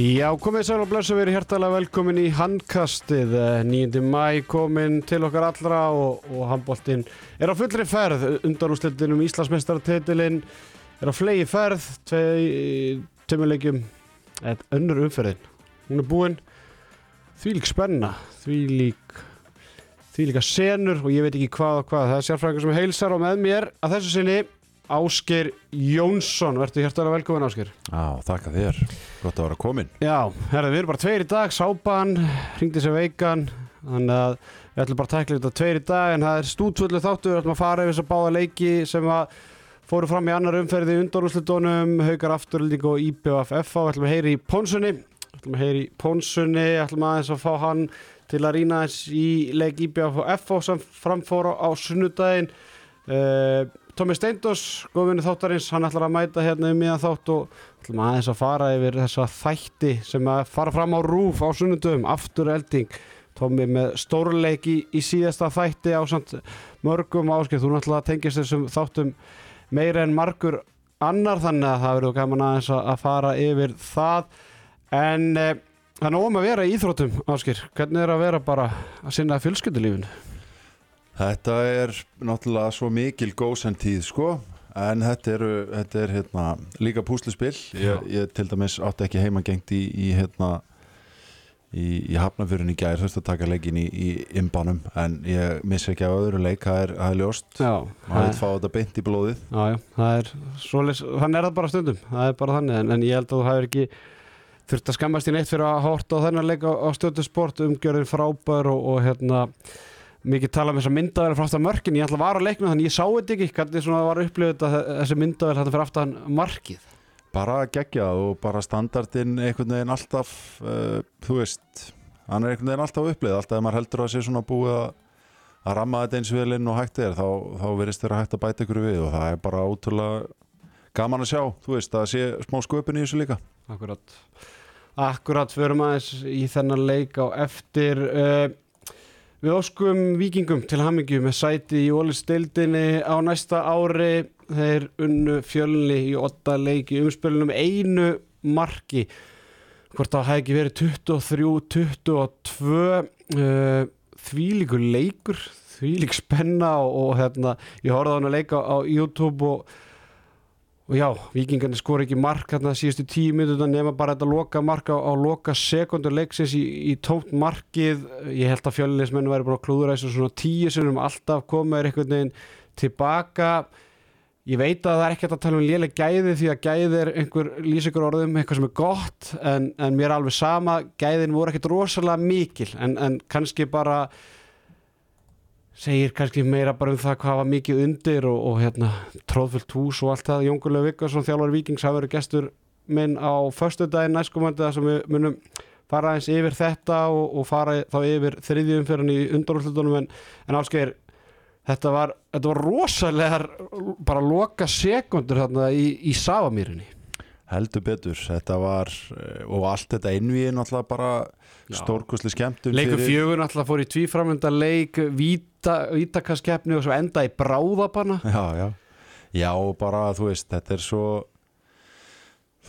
Já, komið sæl og blessu verið hjertalega velkomin í handkastið. 9. mæ komin til okkar allra og, og handbóltinn er á fullri ferð. Undanúslitin um Íslandsmeistartitilinn er á flegi ferð tveimilegjum önnur umferðin. Hún er búinn því lík spenna því lík því líka senur og ég veit ekki hvað og hvað. Það er sérfræðingar sem heilsar og með mér að þessu sinni Ásker Jónsson, verður hjertalega velkomin Ásker Já, þakka þér, gott að vera komin Já, herra, við erum bara tveir í dag. Sápan, ringdi sér veikan. Þannig að við ætlum bara að tækla þetta tveir í dag en það er stútvöldu þáttu við ætlum að fara yfir þess að báða leiki sem að fóru fram í annar umferði undanúslutónum, Haugar Afturölding og IBFF við ætlum að heyri í Pónsunni við ætlum að heyri í Pónsunni við ætlum aðeins að fá hann til að rýna þess í leik IBFF sem framfóra á sunnudaginn. Uh, Tómi Steindós, góðvinni þáttarins, hann ætlar að mæta hérna um miðan þátt og ætlum aðeins að fara yfir þessa þætti sem að fara fram á rúf á sunnundum, aftur elding. Tómi með stórleiki í síðasta þætti á samt mörgum áskil, þú náttúrulega tengist þessum þáttum meira en margur annar þannig að það verður gaman aðeins að fara yfir það. En eh, það er nógum að vera í Íþróttum áskil, hvernig er að vera bara að sinna fjölskyldulífinu? Þetta er náttúrulega svo mikil góðsentíð sko en þetta, eru, þetta er hérna, líka púsluspill ég, ég til dæmis átti ekki heimagengt í, í, hérna, í, í hafnafjörun í gæri þurfti að taka leikin í imbanum en ég missi ekki á öðru leik það er, það er ljóst. Maður vil fá þetta beint í blóðið? Já, já, er svoleis, þannig er það bara stundum það er bara þannig en, en ég held að þú hefur ekki þurft að skammast í neitt fyrir að horta á þennan leik á, á stjórnsport umgjörðin frábær og, og hérna mikið tala um þess að myndavel frá aftan mörkin ég ætla að vara að leikna þannig ég sá þetta ekki. Hvernig svona var upplifið þessi myndavel þetta fyrir aftan markið? Bara gegja og bara standardin einhvern veginn alltaf uh, þú veist, hann er einhvern veginn alltaf upplifið alltaf ef maður heldur að sé svona búið að að ramma þetta eins vel inn og hægt er þá, þá verist þér að hægt að bæta ykkur við og það er bara ótrúlega gaman að sjá þú veist, að sé smá sköpun í þessu líka. Akkurat, akkurat fyrir maður í þennan leik á eftir. Uh, Við óskum vikingum til hamingu með sæti í ólistildinni á næsta ári. Þeir unnu fjölni í åtta leiki umspilunum einu marki. Hvort það hefði ekki verið 23-22 uh, þvílíkur leikur, þvílík spenna og, og hérna, ég horfði á hann að leika á YouTube og og já, vikingarnir skor ekki mark hérna síðustu tíu minnur nema bara þetta loka marka á, loka sekundur leiksins í, í tómt markið. Ég held að fjölinleismennu væri bara klúður að þessu svona tíu sinum alltaf komaður einhvern veginn tilbaka. Ég veit að það er ekkert að tala um léleg gæði því að gæði er einhver lýsingur orðum eitthvað sem er gott en, en mér er alveg sama, gæðin voru ekkert rosalega mikil en, en kannski bara segir kannski meira bara um það hvað var mikið undir og, og hérna tróðfullt hús og allt það. Jóngulega Vikkarsson, þjálfur Vikings hafa verið gestur minn á förstu daginn næstkomandi þar sem við munum fara eins yfir þetta og, og fara þá yfir þriðjum fyrir hann í undarúslutunum en, en ásker þetta var, þetta var rosalega bara loka sekundur þarna í, í Savamýrinni heldur betur, þetta var eh, og allt þetta innvíð náttúrulega bara stórkosli skemmtum leikur fjögur náttúrulega fór í tvíframönda leik vítakaskeppni og svo enda í bráðabanna já, já, já bara þú veist, þetta er svo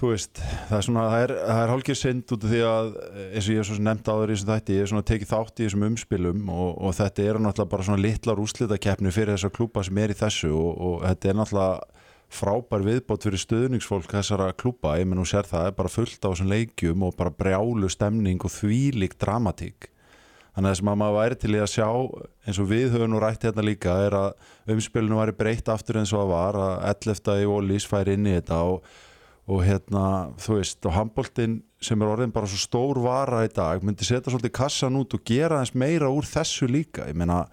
þú veist, það er svona það er, er hálkið synd út af því að eins og ég hef svo nefnt á þér í þessum þætti ég hef svona tekið þátt í þessum umspilum og, og þetta er náttúrulega bara svona litlar úslitakeppni fyrir þessa klúpa sem er í þessu og, og þetta er náttúrulega frábær viðbót fyrir stöðningsfólk þessara klúpa, ég menn og sér það er bara fullt á þessum leikjum og bara brjálu stemning og þvílik dramatík þannig að þess að maður væri til í að sjá eins og við höfum nú rætt hérna líka er að umspilinu væri breytt aftur eins og það var að 11. í Ólís fær inn í þetta og, og hérna þú veist og handbóltinn sem er orðin bara svo stór vara í dag myndi setja svolítið kassan út og gera eins meira úr þessu líka, ég menna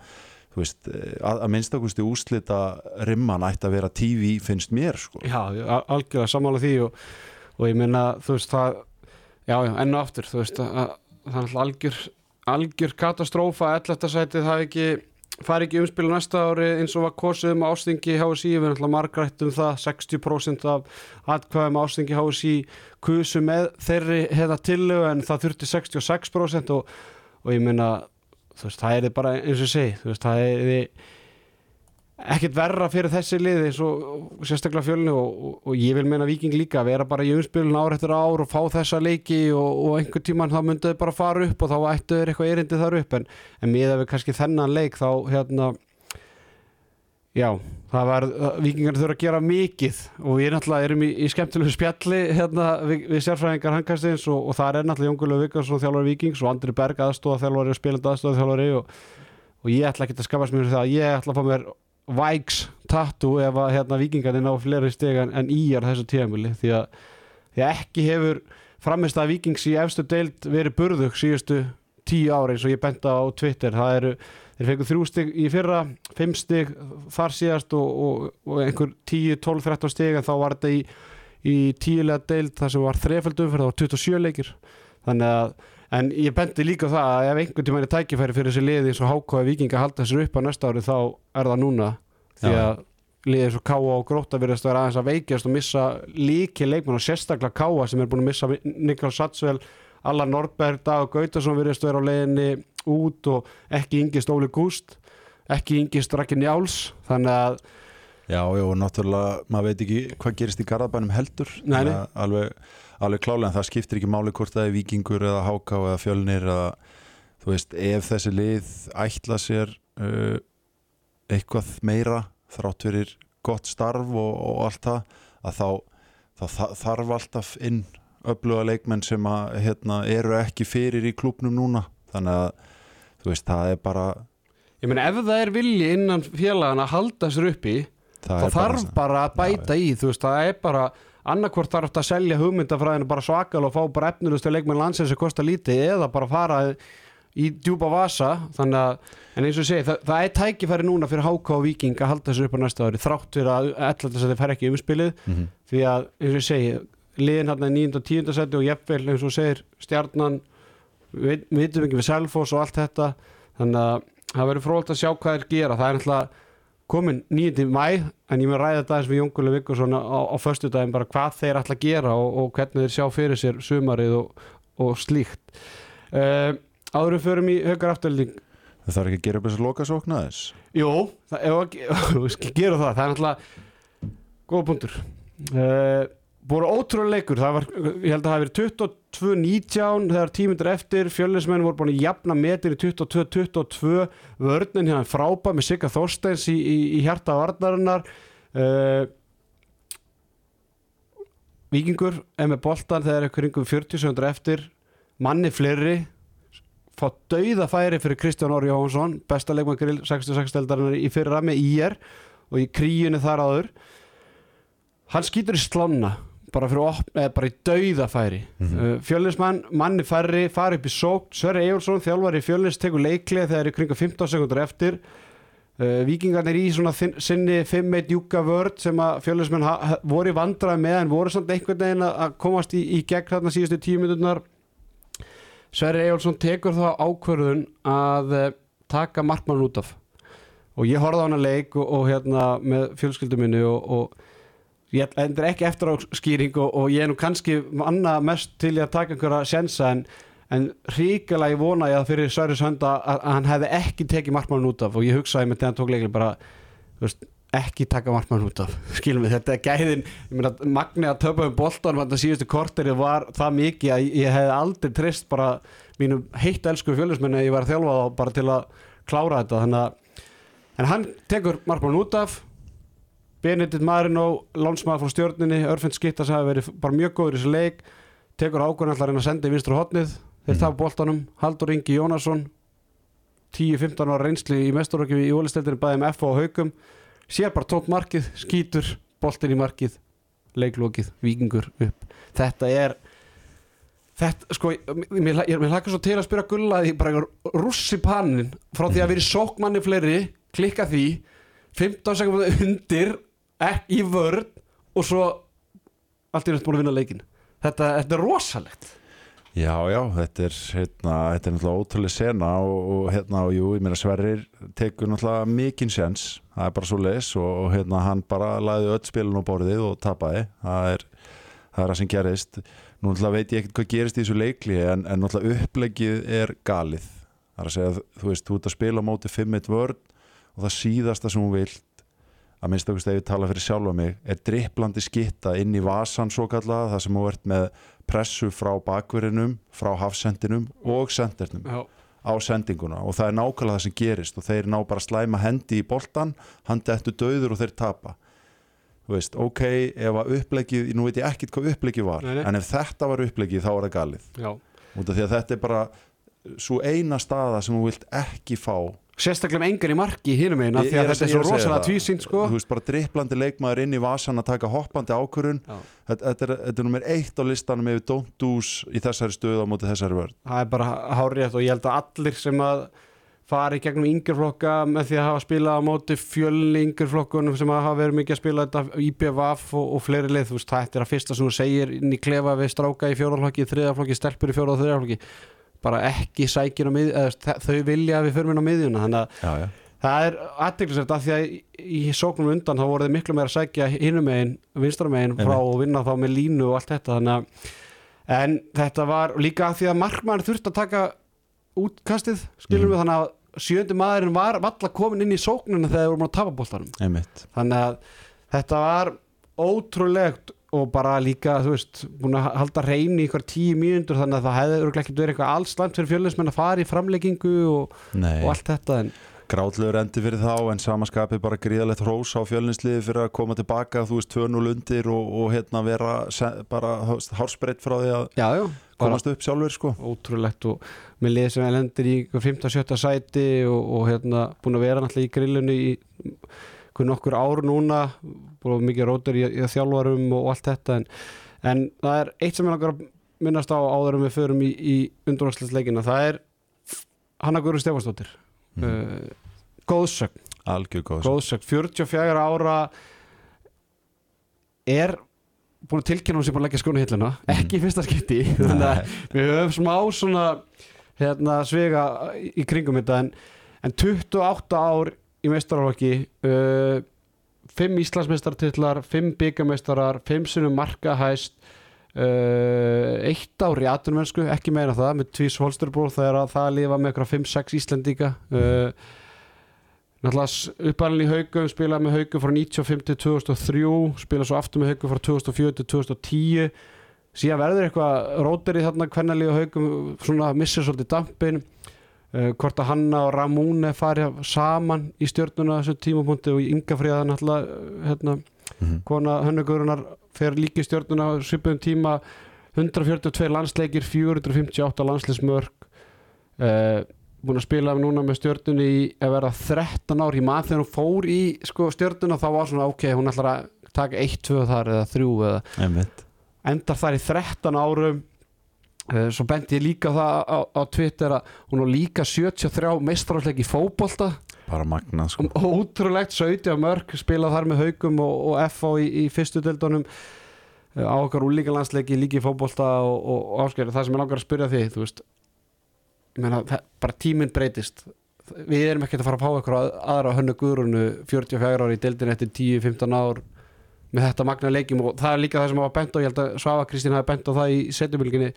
Veist, að, að minnstakusti úslita rimman ætti að vera TV finnst mér sko. Já, algjörða samála því og, og ég minna þú veist það, já, já, ennu aftur þú veist að, að það er algjör algjör katastrófa, 11. sætið það ekki, fari ekki umspilu næsta ári eins og var kosið um ástingi HSI, við erum alltaf margrættum það 60% af atkvæðum ástingi HSI kusu með þeirri heða tillu en það þurfti 66% og, og ég minna þú veist, það er bara eins og segi, þú veist, það er ekkert verra fyrir þessi lið eins og, og sérstaklega fjölni og, og, og ég vil meina Viking líka vera bara í umspilun ár eftir ár og fá þessa leiki og, og einhver tíman þá myndu þau bara fara upp og þá ættu þeir eitthvað erindi þar upp. En, en miða við kannski þennan leik þá hérna já, það var Vikingarnir þurfa að gera mikið og við náttúrulega erum í, í skemmtilegu spjalli hérna við, við sérfræðingar hankastins og, og það er náttúrulega Jóngulega Vikarsson þjálfari Vikings og Andri Berg aðstóða þjálfari og spilandi aðstóða þjálfari og, og ég ætla ekki að skapast mér það. Ég ætla að fá mér Vikes tattoo ef að hérna, vikingarnir ná fleiri steg en, en íjar þessu tíðamili því að, því að ekki hefur framist að vikings í efstu deild verið burðug síðustu tíu ári eins og ég benda á Twitter. Það eru, þeir fengur þrjú steg í fyrra fimm steg þar síðast og, og, og einhver 10, 12, 13 steg en þá var þetta í, í tíulega deild þar sem var þreföldum fyrir það var 27 leikir. Þannig að En ég bendi líka það að ef einhvern tíma er tækifæri fyrir þessi liði eins og HK Viking að halda þessir upp á næsta ári þá er það núna. Því að liðið eins og Káa og Gróta verðast að vera aðeins að veikjast og missa líki leikmann og sérstaklega Káa sem er búin að missa Niklas Satsvel, Allan Norberg, Dag Gautason verðast að vera á leiðinni út og ekki yngist Óli Gúst ekki yngist Raki Njáls þannig að Já, já, og náttúrulega, maður veit ekki hvað gerist í Garðabænum heldur. Alveg, alveg klálega en það skiptir ekki máli hvort það er vikingur eða háká eða fjölnir eða, þú veist, ef þessi lið ætla sér uh, eitthvað meira þrátt fyrir gott starf og, og allt það að þá, þá þa- þarf alltaf inn öfluga leikmenn sem að, hérna, eru ekki fyrir í klúbnum núna. Þannig að, þú veist, það er bara ég meina ef það er vilji innan félagana að halda sér uppi það er þarf bara, bara að bæta í þú veist, það er bara annarkvort þarf þetta að selja hugmyndafræðinu bara svakal og fá bara efnilustu leikmenn landsins sem kosta lítið eða bara fara í djúpa vasa þannig að, en eins og segi, það, það er tækifæri núna fyrir HK og Viking að halda þessu upp á næsta ári þrátt fyrir að ætla að þeir fær ekki umspilið Mhm. því að, eins og segi liðin hérna í 9. og 10. seti og jafnvel eins og segir, stjarnan við vitum ekki við Selfoss og allt þetta þannig að það verður frólt að sjá hvað þeir gera. Það er náttúrulega komin 9. mæ en ég með ræða þetta eins við Jónguleg Vikkursson á, á föstudaginn bara hvað þeir ætla að gera og, og hvernig þeir sjá fyrir sér sumarið og, og slíkt. Uh, áður við förum í högar afturlík það þarf ekki að gera upp þessu lokasókna þess Jú, það, ef að gera það, það er náttúrulega góða punktur. Uh, voru ótrúlega leikur. Var, ég held að það hafi verið 22-19 þegar tímundur eftir. Fjölinnsmenn voru búin að jafna metin í 22-22 vörnin hérna frábæð með Sigga Þorsteins í, í, í hjarta varnarinnar. Uh, Víkingur er með boltan þegar ykkur yngum 40 sekundur eftir. Manni fleiri. Fá dauða færi fyrir Kristján Óri Jóhansson besta leikmann grill 66 deldarinnar í fyrra með IR og í kríunni þar áður. Hann skýtur í slána bara, eða bara í dauða færi mm Mhm. uh, fjölinsmann, manni færri fari upp í sókt, Sverri Eyjólfsson þjálfari fjölins tekur leiklið þegar er kringa 15 sekundur eftir. Uh, vikingarnir í svona sinni 5-1 júka vörd sem að ha- voru í vandraði með en voru samt einhvern veginn að komast í, í gegn þarna síðustu tíu minúturnar Sverri Eyjólfsson tekur þá ákvörðun að uh, taka markmann út af. Og ég horfði á hana leik og, og hérna með fjölskyldu minni og, og ég endur ekki eftir á skýring og, og ég er nú kannski manna mest til að taka einhverja sjensa en, en ríkilega ég vona ég að fyrir Sverri Sönda að, að hann hefði ekki tekið markmann út af og ég hugsaði með þegar hann tók leikli bara veist, ekki taka markmann út af skilum við, þetta gæðin meina, magni að töpa um boltan þetta síðustu korteri var það mikið að ég hefði aldrei trist bara mínum heitt elsku fjölusmenni að ég var að þjálfa bara til að klára þetta þannig að en hann tekur markmann út af Benedikt Marino, lánsmaður frá stjórninni Örfind Skittas hafi verið bara mjög góður í þessu leik tekur ákvörðan allar en að senda í vinstra hotnið þeir mm. tafa boltanum, Haldur Ingi Jónasson 10-15 ára reynsli í mesturökjum í ólisteldinu bæði með F og haugum sér bara tók markið, skýtur boltin í markið, leiklokið vikingur upp, þetta er þetta, sko mér, mér, mér hlakka svo til að spyrja Gulla því bara rússi pannin frá því að vera í sókmanni fleiri, klikka því 15 sekundar undir ekki í vörn og svo allt í næst búin að vinna leikin þetta, þetta er rosalegt. Já, já, þetta er, hérna, þetta er náttúrulega ótrúlega sena og, og hérna, og jú, ég meina Sverrir tekur náttúrulega mikinn sjens, það er bara svo leis og, og hérna, hann bara laði öll spilun á borðið og tapaði, það er það er það sem gerist, nú náttúrulega veit ég ekkert hvað gerist í þessu leikli, en, en náttúrulega upplegið er galið. Það er að segja, þú veist, þú ert að spila á móti 5-1 vörn og það síðasta sem hún vilt að minnst okkur stefið tala fyrir sjálfa mig er dripplandi skitta inn í vasan svo kallaða það sem þú ert með pressu frá bakverðinum, frá hafsendinum og sendernum Já, á sendinguna. Og það er nákvæmlega það sem gerist og þeir ná bara að slæma hendi í boltan hann dettur döður og þeir tapa. Þú veist, ok, ef að upplegið nú veit ég ekkit hvað upplegið var Nei, nei. en ef þetta var upplegið þá var það galið. Já. Út af því að þetta er bara svo eina staða sem þú vilt ekki fá Sérstaklega með engan í marki hinum einn Því að þetta er svo rosalega það. tvísýnt sko þú veist bara dripplandi leikmaður inn í vasan að taka hoppandi ákvörun Já. þetta, þetta, er, þetta er nummer eitt á listanum yfir don't do's í þessari stöðu á móti þessari vörð Það er bara hárétt og ég held að allir sem að fari gegnum yngjurflokka með því að hafa spilað á móti fjölni yngjurflokkunum sem að hafa verið mikið að spila þetta IBVF og, og fleiri leið, þú veist, þetta er að fyrsta sem þú segir inn í klefa við stráka í fjórðarflokki, þriðarflokki, stelpur í þriðarflokki bara ekki sækir á mið, eða, þau vilja að við förum inn á miðjuna þannig að já, já. það er aðteglisert að því að í, í sóknum undan þá voru þið miklu meira að sækja hinum megin, vinstra megin frá og vinna þá með línu og allt þetta þannig að en þetta var líka að því að markmann þurfti að taka útkastið skilum Mhm. við þannig að sjöndi maðurinn var valla komin inn í sóknuna þegar við vorum að tapa bóltanum einmitt þannig að þetta var ótrúlegt og bara líka þú veist, búin að halda reyni ykkur tíu mínútur þannig að það hefði örugglega ekkert verið eitthvað alls langt fyrir fjölusmenn að fara í framleggingu og, og allt þetta en Grátlegur endi fyrir þá en samaskapið bara gríðalegt hrós á fjölninsliði fyrir að koma tilbaka þú veist 2-0 undir og, og hérna vera bara hárspreitt frá því að já, já, komast upp sjálfur sko. ótrúlegt og með lið sem lendir í 15-17 sæti og, og hérna búin að vera náttúrulega í grillinu í hvernig nokkur ár núna búin mikið rótur í, í þjálfarum og allt þetta en, en það er eitt sem ég langar að minnast á áður en við förum í, í undurvarsleikina, það er Hanna Guður Stefansdóttir mm. uh, góðsögn, algjör góð góðsögn. 44 ára er búin að tilkynna hún sem búin að leggja skónu hilluna. Ekki í fyrsta skipti. Við höfum smá svona hérna svega í kringum þetta en, en 28 ár í meistarálokki uh, 5 Íslandsmeistartitlar 5 byggameistarar 5 sunum markahæst uh, eitt ár í atvinnmennsku ekki meina það með tvís holsterból þegar að það lifa með eitthvað 5-6 Íslendinga. Uh, náttúrulega uppalinn í haugum spilaði með haugum frá 95 til 2003 spilaði svo aftur með haugum frá 2004 til 2010 síðan verður eitthvað rótir í þarna kvennalíu haugum svona missir svolítið dampin uh, hvort að Hanna og Ramúne fari saman í stjórnuna þessu tímapunkti og Inga Fríða náttúrulega uh, hérna, Mhm. kona Hönnugurunar fer líki stjórnuna á svipuðum tíma 142 landsleikir 458 landsleismörk uh, búin að spila núna með stjórnunni í að vera 13 ár. Í maður þegar hún fór í sko, stjórnuna þá var svona ok, hún ætlar að taka 1, 2 þar eða 3 eða einmitt. endar þar í 13 árum svo bendi ég líka það á, á Twitter að hún var líka 73 meistarálleik í fótbolta. Bara magnað sko. Ótrúlegt 17 mörg spilað þar með haugum og, og FH í, í fyrstu deildunum. Uh, á okkar úlíkalandsleiki líki í fótbolta og, og, og ásker það sem ég langar að spyrja því þú veist meina, það, bara tíminn breytist. Við erum ekkert að fara að fá ykkur aðra hönnu guðrunu 44 ári í deildin eftir 10-15 ár með þetta magna leikjum og það er líka það sem hafa bent á ég held að Svafa Kristín hafi bent á það í setjumilginni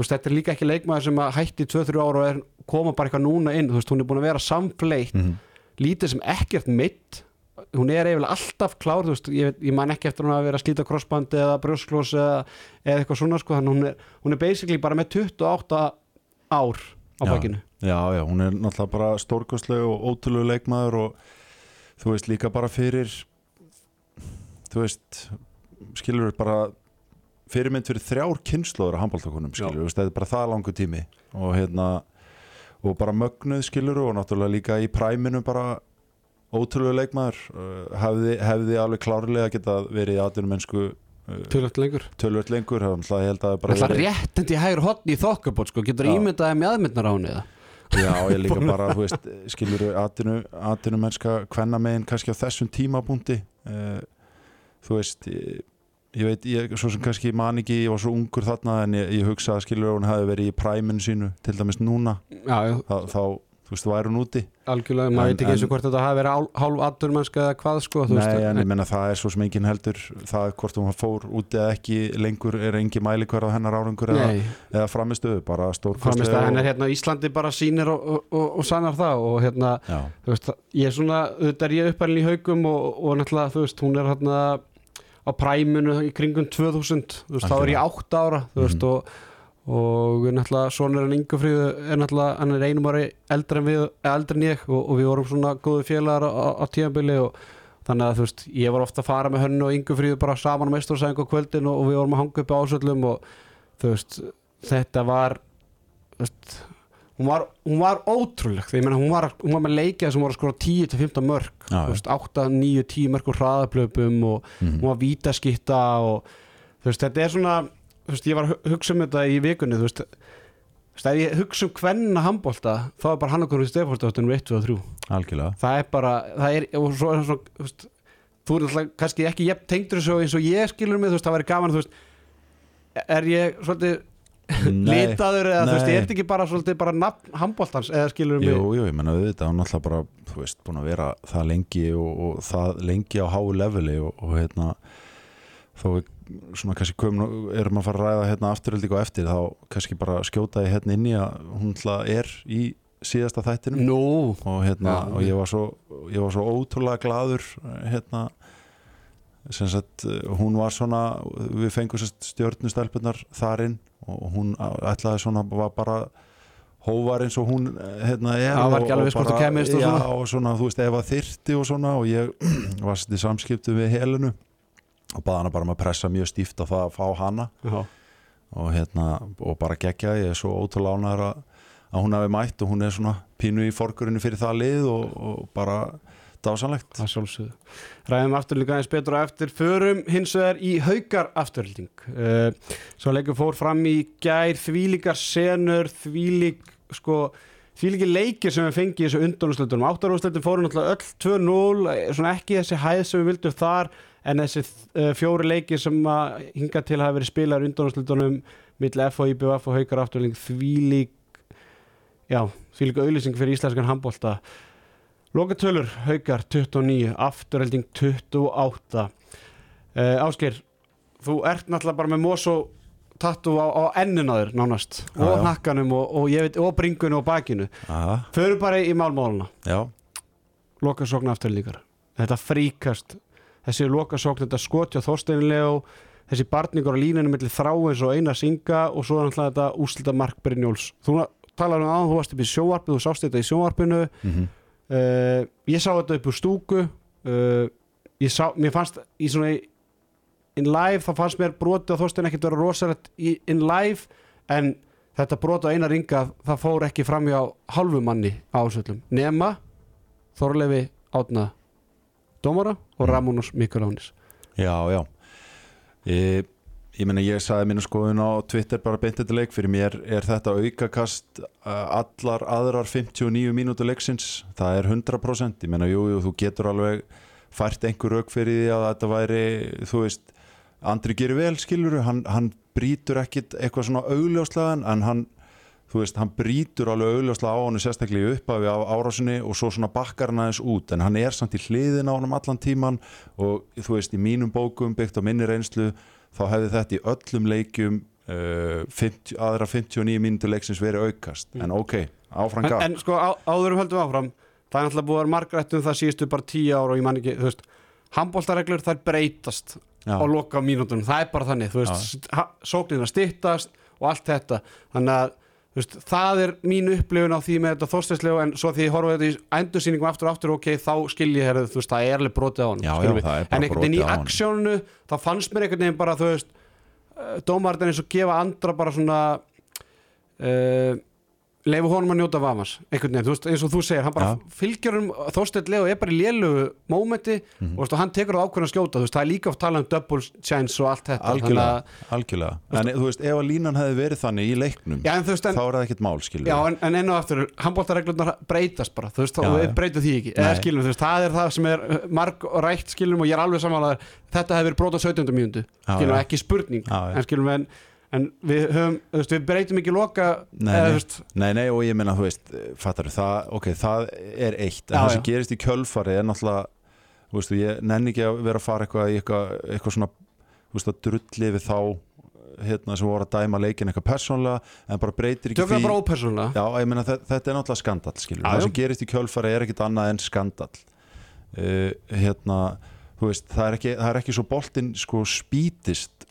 veist, þetta er líka ekki leikmaður sem hætti 2-3 ára og er koma bara eitthvað núna inn þú veist, hún er búin að vera samfleitt mm. lítið sem ekkert mitt hún er eiginlega alltaf klár þú veist, ég, ég man ekki eftir hún að vera að slíta crossbandi eða brjósklós eða, eða eitthvað svona sko, þannig hún er, hún er basically bara með 28 ár á Já. bakinu já, já, hún er náttúrulega bara stórkostleg og ótrúlegu leikmaður og þú veist líka bara fyrir þú veist skilur bara fyrirmynd fyrir þrjár kynnslóður að handbóltakonum skilur þetta er bara það langu tími. Og hérna og bara mögnuð skilur og náttúrulega líka í præminu bara ótrúlegu leikmaður. Uh, hefði, hefði alveg klárlega getað verið atvinnum mennsku uh, tölvöld lengur. tölvöld lengur þannig að ég held að bara Það er réttindi í hægur hotni í þokkabót sko, getur Já. ímyndaði með aðmyndnar á henni eða? Já, ég líka bara, þú veist, skilur atinu mennska hvenna megin kannski á þessum tímabúndi uh, þú veist ég, ég veit, ég svo sem kannski man ekki ég var svo ungur þarna en ég, ég hugsa að skilur hún hefði verið í præminu sínu til dæmis núna. Já, já, þá, þá þú veist, væri hún úti. Algjörlega, En- maður veit ekki eins og hvort þetta hafi verið hál- hálf addurmennska eða hvað sko, Nei, veist, en ég menna það er svo sem engin heldur það hvort hún fór úti eða ekki lengur er engin mælikvar á hennar árangur eða, eða framistöðu, bara framist stórkostlega að henn er og- hérna Íslandi bara sýnir og, og, og, og sannar það og hérna, þú veist, ég er svona á præminu í kringum 2000 þú veist, þá er ég 8 ára, veist, Mhm. og og náttúrulega sonur hann Ingefríðu er náttúrulega, hann er einum ári eldri en við, eldri en ég og, og við vorum svona góðu félagar á, á, tíðanbili og þannig að þú veist, ég var ofta að fara með hönnu og Ingefríðu bara saman á meistursæðing á kvöldin og, og við vorum að hanga upp á ásöllum og þú veist, þetta var þú veist, hún var, hún var ótrúleg, því meina hún var, hún var með leikja sem voru að skora 10-15 mörg þú veist, 8, 9, 10 mörg úr hraðaplöpum og mhm. hún var vítaskitta og veist, þetta er svona veist, ég var að hu- hugsa um þetta í vikunni þú veist, ef ég hugsa um hvenna handbólta, þá er bara hann okkur í Stefánsdóttunum 1, 2 og 3 algjörlega. Það er bara, það er, og svo er það svona þú er alltaf kannski ekki jafn tengdur eins og ég skilur mig, þú veist, það væri gaman þú veist, er ég svolítið litaður eða þú veist, nei. er þetta ekki bara svolítið bara nafn handbóltans eða skilur mig Jú, jú, ég menna auðvitað hann alltaf bara, þú veist, búin að vera það lengi og, og það lengi á háu leveli og, og hérna þó við svona kannski komum, erum að fara að ræða hérna afturölding og eftir þá kannski bara skjóta ég hérna inn í að hún alltaf er í síðasta þættinum Nú, og hérna, Já. og ég var svo ég var svo ótrúlega gladur hérna sem sagt, hún var svona við fengum sérst stjörnustelpunar þarinn og hún ætlaði svona var bara hóvar eins og hún hérna er og- og hvort bara- og já, svona. og svona, þú veist, ef að þyrti og svona og ég var sérst í samskiptu við helinu og baða hana bara um að pressa mjög stíft á það að fá hana já, og hérna, og bara gegja ég er svo ótrúlega ánæður að, að hún hafi mætt og hún er svona pínu í forgurinu fyrir það lið og, og bara dásanlegt það sjálfsögðu. Ræðum afturlíka eins betur á eftir. Förum hins vegar í haukar afturlíking uh, Svo leikur fór fram í gær Þvílíkar senur Þvílík sko Þvílíki leikir sem við fengið í þessu undanúsleitunum Áttarúsleitin fóru náttúrulega öll 2-0 eh, Svona ekki þessi hæð sem við vildum þar En þessi uh, fjóri leikir sem hinga til hafa verið spilaður undanúsleitunum Mill F og IBF og haukar afturlíking Þvílík Já, þvílík auðlýsing fyrir íslenskan handbólta Lokatölur, haukar 29, afturhelding 28 uh, Ásgeir, þú ert náttúrulega bara með Mosó tattu á, á enninaður nánast. Já, og já. hnakkanum og, og, veit, og bringunum og bakinu. Föru bara í málmáluna, já, lokasókn afturheldingar Þetta fríkast, þessi lokasókn þetta skotja þorsteinilegu þessi barningur á línunum milli þráins og eina singa og svo náttúrulega þetta úslita Mark Brynjóls Þú talar um að þú varst upp í sjóvarpinu, þú sást þetta í sjóvarpinu mhm uh, ég sá þetta upp úr stúku. Uh, ég sá, mér fannst í svona in live þá fannst mér broti á þóstin ekkert vera rosalegt í, in live en þetta broti á eina ringa það fór ekki fram manni á ásöldum nema Þorleifi Átna Dómara og Mm. Ramónus Mikulánis Já, já. Ég, ég meina ég sagði mínu skoðun á Twitter bara beint þetta leik. Fyrir mér er þetta aukakast uh, allar aðrar 59 mínútu leiksins. Það er 100% ég meina jú, jú, þú getur alveg fært einhver rauk fyrir því að þetta væri þú veist, Andri gerir vel skilur hann, hann brýtur ekkit eitthvað svona augljóslegan en hann þú veist, hann brýtur alveg augljóslega á hann sérstaklega í upphafi á árásinni og svo svona bakkar hann aðeins út. En hann er samt í hliðin á hann allan tíman og þú veist, í mínum bókum byggt á minni reynslu þá hefði þetta í öllum leikjum uh, 50, aðra 59 mínútur leiksins verið aukast. Mm. en ok, áfram en, gaf en sko á, áðurum höldum áfram. Það er náttúrulega búið að vera margrætt um það síðustu bara tíu ára og ég man ekki, þú veist handbóltareglur þær breytast Já. á loka mínútonum, það er bara þannig þú veist, sóknina styttast og allt þetta, þannig að veist, það er mín upplifun á því með þetta þorstæðslegu en svo því ég horfa þetta í endursýningum aftur og aftur, ok, þá skil ég herrið, þú veist, það er alveg brotið á hann Já, já, en einhvern veginn í aksjónu þá fannst mér einhvern veginn bara, þú veist dómarinn eins og gefa andra bara svona uh, leifu honum að njóta vafans einhvern veginn, veist, eins og þú segir, hann bara Já. fylgjur um Þorsteinn Leo er bara í lélugu mómenti og, veist, og hann tekur það ákveðin að skjóta veist, það er líka oft talað um double chance og allt þetta algjörlega, algjörlega en þú veist, ef að línan hefði verið þannig í leiknum já, veist, en, þá er það ekkert mál skilur já, en, en enn og aftur handbóltareglurnar breytast bara, þú veist, Já, og breytum því ekki eða Nei. skilum, þú veist, það er það sem er uh, marg og rætt skilum og ég er alveg samanlega þetta hefur verið brot á 17. mínútu Já, skilum, já. ekki spurning en skilum, en, en við höfum, þú veist, við breytum ekki loka Nei, eða, nei. þú Nei, nei, og ég meina, þú veist, fattar það, ok, það er eitt, en Já, það sem já. gerist í kjölfari er náttúrulega, þú veist, ég nenni ekki að vera að fara eitthvað í eitthvað, eitthvað svona, þú veist, að drulli við þá, hérna, sem voru að dæma leikin eitthvað persónlega, en bara breytir ekki ópersónulega. Já, ég meina, þetta, þetta er náttúrulega Já, það sem gerist í kjölfari er ekkit annað en skandall, uh, hérna, þú veist, það er ekki, það er ekki svo boltinn, sko, spýtist,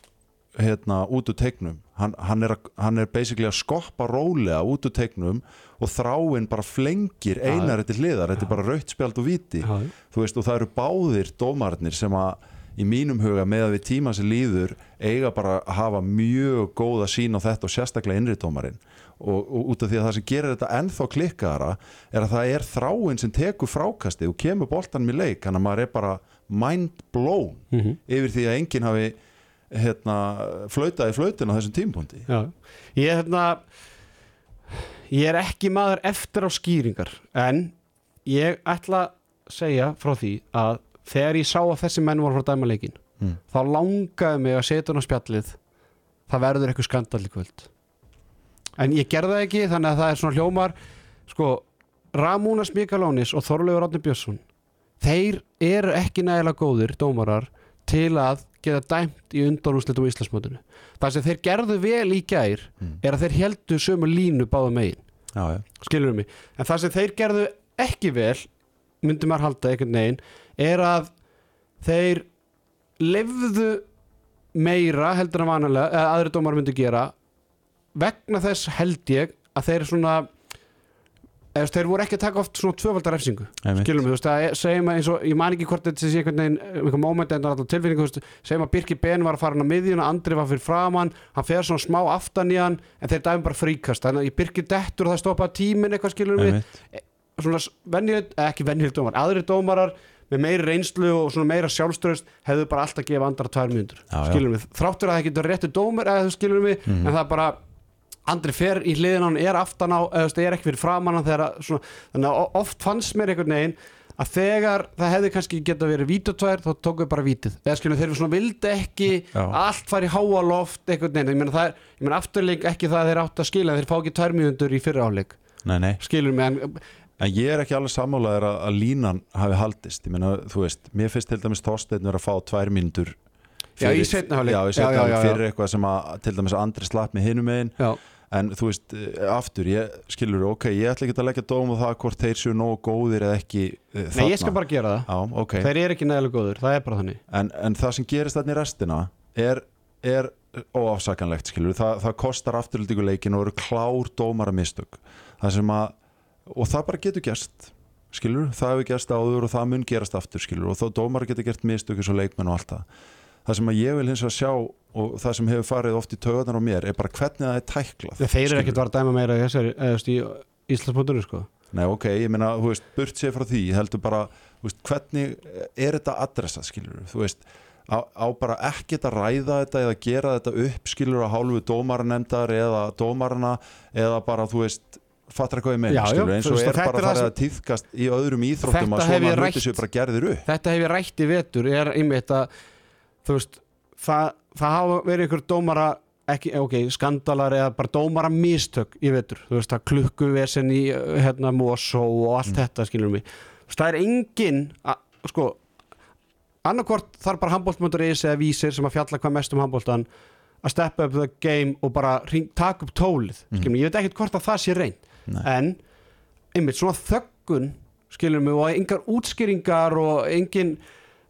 hérna, út úr teiknum. Hann, hann, hann er basically að skoppa rólega út úr teiknum og þráinn bara flengir einar til hliðar, þetta er bara raut spjald og viti þú veist, og það eru báðir dómarnir sem að í mínum huga með að við tíma sem líður eiga bara að hafa mjög góða sín á þetta og sérstaklega innri dómarinn. Og, og út af því að það sem gerir þetta ennþá klikkaðara er að það er þráinn sem tekur frákastið og kemur boltanum í leik. Þannig að maður er bara mind blown Mhm. yfir því að enginn hafi hérna, flautaði flautin á þessum tímpúndi Já, ég hérna ég er ekki maður eftir á skýringar en ég ætla að segja frá því að þegar ég sá að þessi menn voru frá dæma leikin Mm. þá langaði mig að setja hún á spjallið það verður eitthvað skandal í kvöld. En ég gerði það ekki þannig að það er svona hljómar sko, Ramúnas Mikalónis og Þorleifur Átni Björnsson þeir eru ekki nægilega góðir dómarar til að geta dæmt í undanúslitum í Íslandsmótinu. Það sem þeir gerðu vel í gær Mm. er að þeir heldu sömu línu báða megin. Já, já, skilur mig, en það sem þeir gerðu ekki vel, myndi maður halda einhvern veginn, er að þeir lefðu meira heldur en vanalega eða aðri dómar myndi gera vegna þess held ég að þeir svona eða þeir voru ekki að taka oft svona tvöfaldar refsingu skilum við, þú veist, að segjum að eins og ég man ekki hvort þetta sé einhvern veginn einhvern moment en það er alltaf tilfinningu, segjum að Birki Ben var að fara hann á miðjuna, Andri var fyrir framann hann fer svona smá aftan í hann en þeir dæmi bara fríkast, þannig að ég Birki dettur og það stoppa tíminn eitthvað skilum við einmitt. svona venjuleg, eh, ekki venjuleg dómar aðri dómarar með meiri reynslu og svona meira sjálfströðst hefðu bara alltaf gefa andra tvær já. skilum við þráttur að það getur réttu dómar eða þú skilum við Mhm. en það er bara Andri fer í hliðin á hann er aftan á, eða er ekki fyrir framan hann þegar að svona, þannig að oft fannst mér einhvern veginn að þegar það hefði kannski geta verið vítatvær þá tók við bara vítið. Eða skilum þeir svona vildi ekki Já. allt fari í háa loft einhvern veginn, ég meina það er, ég meina afturleik ekki það að þeir átt að skila, þeir fá ekki tvær mínútur í fyrra áleik, Nei, nei. Skilur mig en En ég er ekki alveg sammálaður að, að línan hafi haldist, ég meina, þú veist mér finnst til dæmis vera að fá tvær mínútur Já, í seinni hálfleik. Já, fyrir eitthvað sem að til dæmis Andri slapp með hinum megin. Já, en þú veist, eh, aftur, ég skilur ok, ég ætla ekki að leggja dóm á það hvort þeir séu nógu góðir eða ekki uh, Nei, ég skal bara gera það. Já, ok, Þeir eru ekki nægilega góður, það er bara þannig. En, en það sem gerist þarna í restina er, er óafsakanlegt skilur, Þa, það kostar afturlíkuleikin og eru klár dómara mistök. Það sem að, og það bara getur gerst skilur, það hefur gerst áður og það mun gerast aftur skilur og þó dómara getur gert mistök eins og leikmenn og allt það það sem að ég vil hins vegar sjá og það sem hefur farið oft í töðunar á mér er bara hvernig það er tæklað Þeir eru ekkert var að dæma meira í þessari eða, þú veist, í Íslandsbúndunum sko. Nei, ok, ég meina, þú veist, burt sér frá því ég heldur bara, þú veist, hvernig er þetta adressað, skilur þú veist, á, á bara ekkert að ræða þetta eða gera þetta upp, skilur á hálfu dómaranemndar eða dómarana eða bara, þú veist fattar eitthvað ég meina, skilur, eins og er bara það að týðkast í öðrum íþróttum að svona hluti séu bara gerðir upp. Þetta hef ég rætt í vetur er einmitt að þú veist, það, það hafa verið ykkur dómara ekki, ok, skandalar eða bara dómara mistök í vetur, þú veist, það klukkuvesen í uh, hérna Mosó og allt þetta skilur mig, þú veist, það er engin að, sko annarkvort þarf bara handbóltmöndur.is eða vísir sem að fjalla hvað mest um handbóltan að steppa up the game og bara hring, taka upp tólið, skilur mig, ég veit ekkert hvort að það sé reynd en einmitt svona þöggun skilur mig og engar útskýringar og engin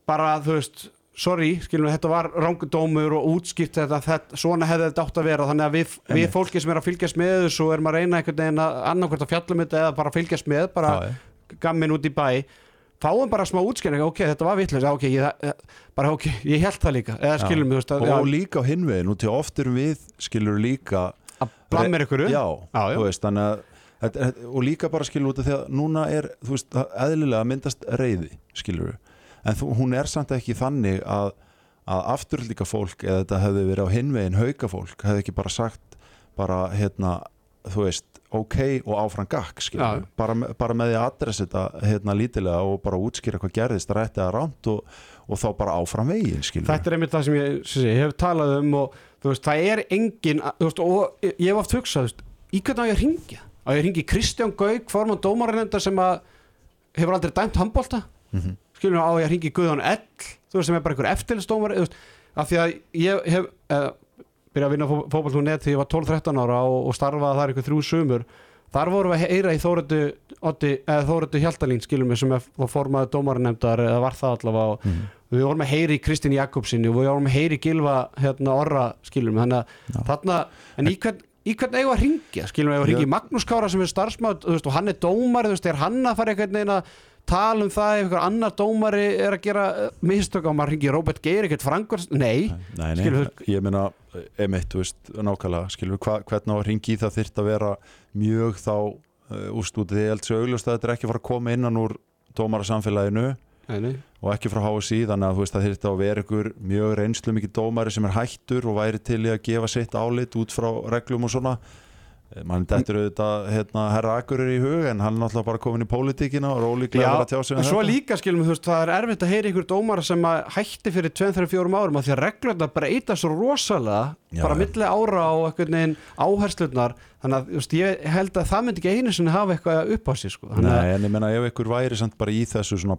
bara þú veist sorry, skilur mig, þetta var rángudómur og útskýrt þetta, þetta svona hefði þetta átt að vera. Þannig að við, við fólki sem er að fylgjast með þessu og erum að reyna einhvern veginn að annarkvort að fjallum þetta eða bara fylgjast með bara gammin út í bæ. Fáum bara smá útskýring, ok, þetta var vitlega ok, ég, bara ok, ég held það líka eða veist, að, og já, líka á hinvegin og til oft erum við, skilur líka að blammir ykkur já, Já, já. þú veist, þannig að og líka bara skilur út af því að núna er þú veist, eðlilega myndast reyði skilur en þú, hún er samt ekki þannig að, að afturlíka fólk eða þetta hefði verið á hinvegin hauka fólk hefði ekki bara sagt bara hérna, þú veist ok og áfram gakk bara, bara með því að adressa þetta hérna lítilega og bara útskýra hvað gerðist rætti að rámt og, og þá bara áfram veginn skilur Þetta er einmitt það sem ég, ég hef talað um og þú veist, það er engin veist, og ég hef oft hugsað veist, í hvernig á ég að ringja á ég að ringja Kristján Gauk, formann dómarinenda sem að hefur aldrei dæmt handbólta Mhm. Skilur á ég að ringi Guðjón Ell þú veist sem er bara einhver eftirlistómar af því að ég hef uh, byrjað að vinna fókbaltúr net þegar ég var 12-13 ára og, og starfaði þar einhver þrjú sumur. Þar vorum við að heyra í Þóröldu Þóröldu Hjaltalín skilur mig sem formaði dómarinemdar eða var það allavega og Mhm. við vorum að heyri í Kristín Jakobsinni og við vorum að heyri í Gilva hérna orra skilur mig þannig að þarna en í hvern í hvern eigum við að ringja, skilum við að ringja í Magnús Kára sem er starfsmátt, og hann er dómari þú veist, er hann að fara einhvern veginn að tala um það ef einhver annar dómari er að gera uh, mistök á maður ringi Róbert Geir ekkert Frankvart, nei, Nei, nei, Skilur ég meina emitt, þú veist, nákvæmlega skilur, hva, hvernig á að ringi í það þyrft að vera mjög þá uh, út því ég held sér augljóst að þetta er ekki fara að koma innan úr dómarasamfélaginu nei, og ekki frá HSI þannig að þú veist að þyrft að vera ykkur mjög reynslu mikið dómari sem er hættur og væri til í að gefa sitt álit út frá reglum og svona mann dettur auðvitað hérna, herra Akurur í hug en hann er náttúrulega bara komin í pólitíkina og er ólíklega að vera tjá sig um en svo þetta. líka skilum við, þú veist, það er erfitt að heyra ykkur dómara sem að hætti fyrir 2-3-4 árum að því að reglurna breyta svo rosalega Já, bara milli ára og einhvern veginn áherslurnar þannig að veist, ég held að það myndi ekki einu sinni hafa eitthvað upp á sig sko. Þannig að- Nei, en ég meina ef ykkur væri samt bara í þessu svona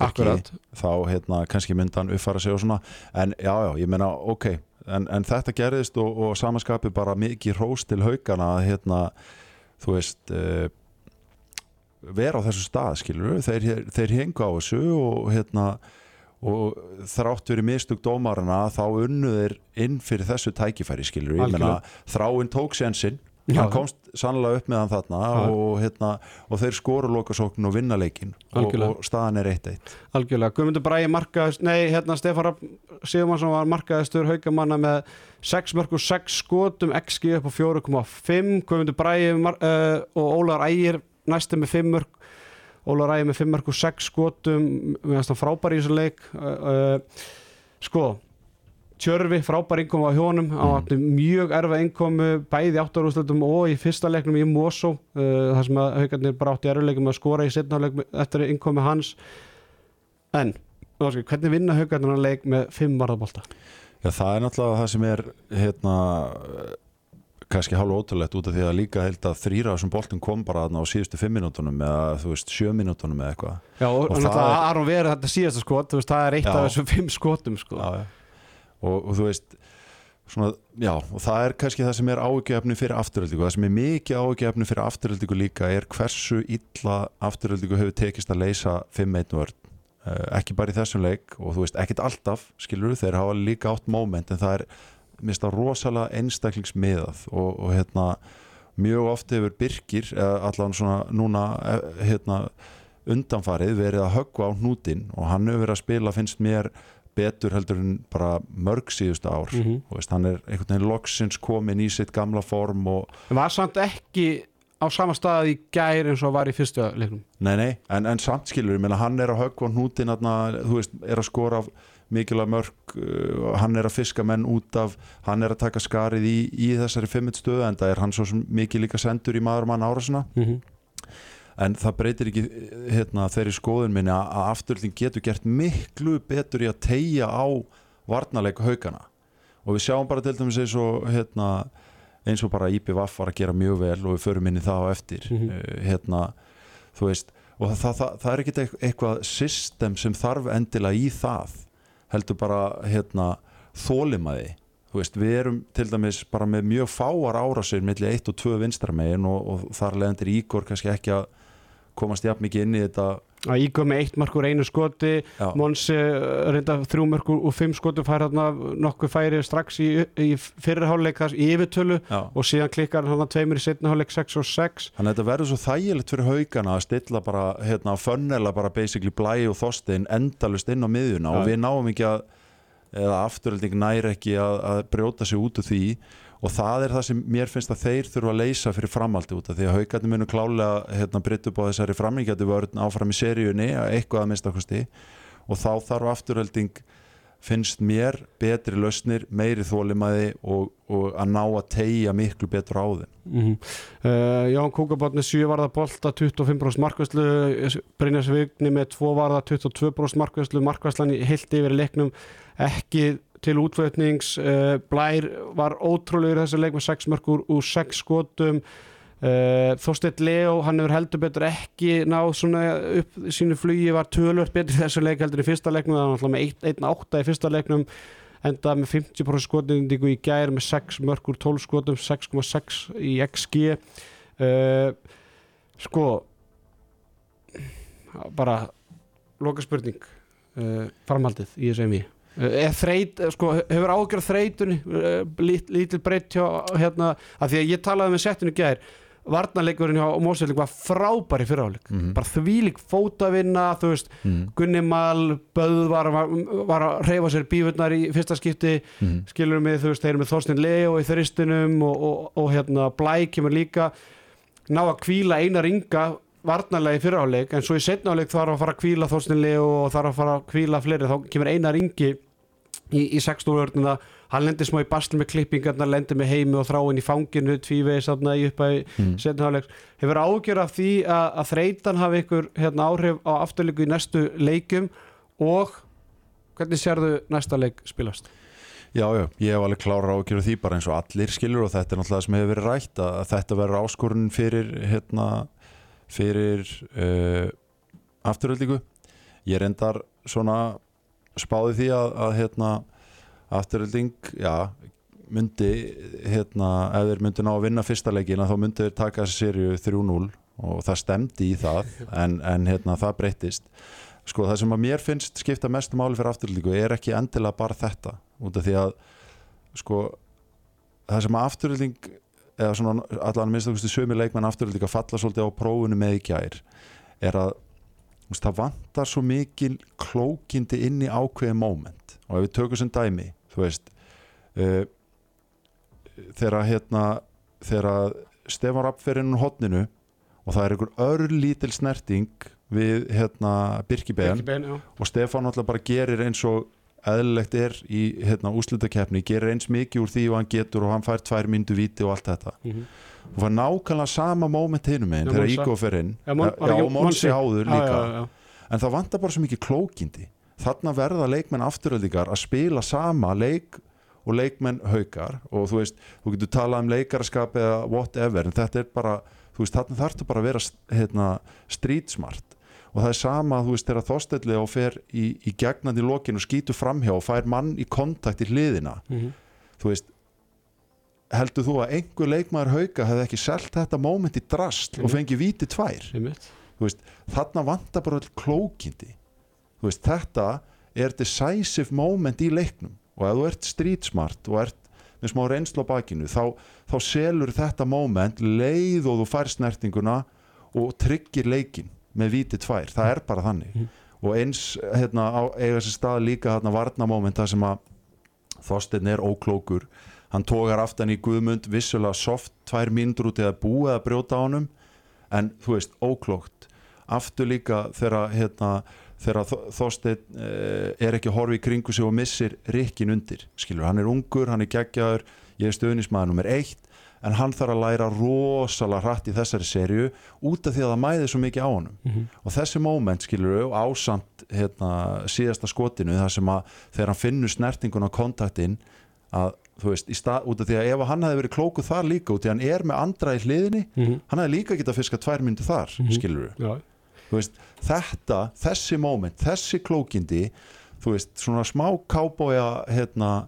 Akkurat. þá hérna kannski myndi hann uppfara sig og svona en já, já, ég meina, ok en, en þetta gerðist og, og samanskapi bara mikið hrós til haugana að hérna, þú veist uh, vera á þessu stað, skilur þeir, þeir hengu á þessu og hérna og þrátt verið mistug dómarana þá unnu þeir inn fyrir þessu tækifæri skilur ég meina þráinn tók sénsinn. Hann komst sannlega upp með hann þarna og, hérna, og þeir skoru lokasókn og vinna leikin og, og staðan er 1-1 Algjörlega, Guðmundur Bræði markaðist nei, hérna Stefán Rapp Sigurmannsson var markaðistur haugamanna með 6 mörg og 6 skotum XG upp á 4,5 Guðmundur Bræði uh, og Ólar Ægir næstu með 5 mörg Ólar Ægir með 5 mörg og 6 skotum. Við hans það frábær í þessu leik. Uh, uh, sko Tjörfi, frábær innkomu á hjónum á mm. mjög erfa innkomu bæði áttarúslutum og í fyrsta leiknum í Mosó uh, þar sem að haugarnir bara átti erfuleikum að skora í setna leik eftir innkomu hans en Óskar, hvernig vinna haugarnir að leik með 5 varðabólta? Já, það er náttúrulega það sem er hérna kannski hálfa ótrúlegt út af því að líka held að þrýra þessum boltum kom bara á síðustu 5 minútonum eða þú veist 7 minútonum eða eitthvað Já, og, Og það er- Aron verið þetta síðasta skot, þú veist, það er eitt Já. af þessum 5 skotum sko. já, já. Og, og þú veist svona, já, og það er kannski það sem er áhugjefni fyrir afturöldingu, það sem er mikið áhugjefni fyrir afturöldingu líka er hversu illa afturöldingu hefur tekist að leysa 5-1 vörn. Uh, ekki bara í þessum leik og þú veist, ekkit alltaf skilur þeir hafa líka átt moment en það er mista rosalega einstaklingsmiðað og, og hérna mjög oft hefur Birkir eða allan svona núna eh, hérna undanfarið verið að höggva á hnútin og hann hefur verið að spila finnst mér betur heldur en bara mörg síðustu ár Mhm. og veist, hann er einhvern veginn loksins komin í sitt gamla form og En var samt ekki á sama stað í gær eins og var í fyrsta leiknum nei nei, en, en samt skilur ég meina hann er að höggva þarna, þú veist, er að skora mikilvæg mörg uh, hann er að fiska menn út af hann er að taka skarið í, í þessari fimmit stöðu en það er hann svo mikið líka sendur í maður mann árasuna mm -hmm. En það breytir ekki hérna, þeirri skoðun minni að, afturölding getur gert miklu betur í að tegja á varnarleik haugana og við sjáum bara til dæmis eins og hérna, eins og bara IPVF var að gera mjög vel og við förum inn í það á eftir Mhm. uh, hérna, þú veist. Og það, það, það, er ekki eitthvað system sem þarf endilega í það heldur bara hérna, þólimaði veist, við erum til dæmis bara með mjög fáar árásir milli 1 og 2 vinstramegin og, og þar leðandir Ígor kannski ekki að komast jafn mikið inn í þetta að ígöð með eitt mark úr einu skoti Já. Monsi reynda þrjú mark úr úr fimm skotum fær hérna nokkuð færi strax í, í fyrirháleik í yfirtölu Já. og síðan klikkar hann tveimur í setna háleik 6 og 6 Þannig að þetta verður svo þægilegt fyrir haugana að stilla bara, hérna, fönnela bara basically blæ og þorstein endalust inn á miðjuna og Já. við náum ekki að eða afturölding nær ekki að, að brjóta sig út úr því og það er það sem mér finnst að þeir þurfa að leysa fyrir framaldi út af því að haugarnir munu klálega hérna, britt upp á þessari framlíkjandi vörn áfram í seríunni, eitthvað að minnstakosti og þá þarf afturölding finnst mér betri lausnir, meiri þólimaði og, og að ná að tegja miklu betur á þeim. Mm -hmm. uh, Jón Kúkabotni 7 varða bolta 25% markvæslu Brynjas Vigni með 2 varða 22% markvæslu markvæslan heilt yfir leiknum ekki til útflutnings. Uh, Blær var ótrúlegur í þessu leik með 6 mörg úr, úr 6 skotum. Uh, Þorsteinn Leo hann hefur heldur betur ekki náð svona upp sínu flugi var tölvört betur þessu leik heldur í fyrsta leiknum það var náttúrulega með 1-8 í fyrsta leiknum enda með 50% skotindíku í gær með 6 mörg úr 12 skotum 6,6 í XG uh, sko bara loka spurning framhaldið í uh, þreit, sko, hefur ágjörð þreitunni uh, lít, lítil breytt hjá hérna, að því að ég talaði með settinu gær varnarleikurinn hjá Mósvelding var frábæri fyriráleik, Mhm. bara þvílík fótavinna, þú veist, mm. Gunni Mal Böð var, var, að reyfa sér bífurnar í fyrsta skipti Mm. skilur mig, þú veist, þeir eru með Þorstein Leo í þristinum og, og, og hérna Blæ kemur líka ná að kvíla einar ringa varnarlega í fyriráleik en svo í setnáleik þarf að fara að kvíla Þorstein Leo og þarf að fara að kvíla fleiri þá kemur einar ringi í, í 16 vörnina hann lendir smá í basli með klippingarna lendir með heimi og þráin í fanginu tvívegi þarna í uppæði Mm. setnáleik hefur ágjör af því að, að þreytan hafi ykkur hérna, áhrif á afturleiku í næstu leikum og hvernig sérðu næsta leik spilast? Já, já, ég hef alveg klára ákjörðu því bara eins og allir skilur og þetta er náttúrulega fyrir uh, afturöldingu ég reyndar svona spáði því að, að hérna, afturölding, já myndi, hérna ef þeir myndi ná að vinna fyrsta leikina þá myndi þeir taka þessi serju 3-0 og það stemdi í það en, en hérna, það breyttist. Sko það sem að mér finnst skipta mestu máli fyrir afturöldingu er ekki endilega bara þetta út af því að sko það sem að afturölding eða svona allan minnst okkur sömi leikmenn afturölding að falla svolítið á prófunu með í gær er að veist, það vantar svo mikil klókindi inn í ákveði moment. Og ef við tökum sem dæmi þú veist uh, þegar hérna þegar Stefán Rapp fer inn úr hotninu og það er einhver örlítil snerting við hérna Birkibén og Stefán alltaf bara gerir eins og eðlilegt er í hérna, úslutakeppni gerir eins mikið úr því og hann getur og hann fær tvær myndu viti og allt þetta Mhm. og það er nákvæmlega sama moment hinum meginn Já, þegar. Ígó fer inn Já, Mon- var já, og Monsi Monsi? áður Já, líka já, já. en það vantar bara svo mikið klókindi þarna verða leikmenn afturöldingar að spila sama leik og leikmenn haukar og þú veist, þú getur talað um leikaraskap eða whatever, en þetta er bara þú veist, þarna þarftu bara að vera hérna, street smart og það er sama þú veist, þegar þóstelli og fer í, í gegnandi lokin og skýtur framhjá og fær mann í kontakt í hliðina Mhm. þú veist heldur þú að einhver leikmaður hauka hefði ekki selt þetta moment í drast og Mhm. fengið víti tvær Einmitt. þú veist, þarna vantar bara öll klókindi veist, þetta er decisive moment í leiknum og ef þú ert street smart og ert með smá reynslu á bakinu þá, þá selur þetta moment leið og þú fær snertinguna og tryggir leikin með víti tvær, það er bara þannig. Mhm. og eins hérna, á, eiga þessi stað líka hérna, varna moment það sem að Þorsteinn er óklókur. Hann tógar aftan í Guðmund vissulega soft tvær mínútur út eða búið að brjóta á honum en þú veist, óklókt. Aftur líka þegar hérna, þegar Þo- Þorsteinn eh, er ekki horfa í kringu sig og missir rikkin undir. Skilur, hann er ungur, hann er geggjaður ég er stöðnismæður nummer eitt en hann þarf að læra rosalega hratt í þessari serju út af því að það mæði svo mikið á honum Mhm. og þessi moment skilur og ásamt hérna, síðasta skotinu þar sem að þegar hann finnur snertingun á kontaktinn að þú veist, í stað, út af því að ef hann hefði verið klókuð þar líka út því að hann er með andra í hliðinni Mhm. hann hefði líka getað fiskað tvær myndu þar Mhm. skilur Já. þú veist, þetta, þessi moment þessi klókindi þú veist, svona smá kábója hérna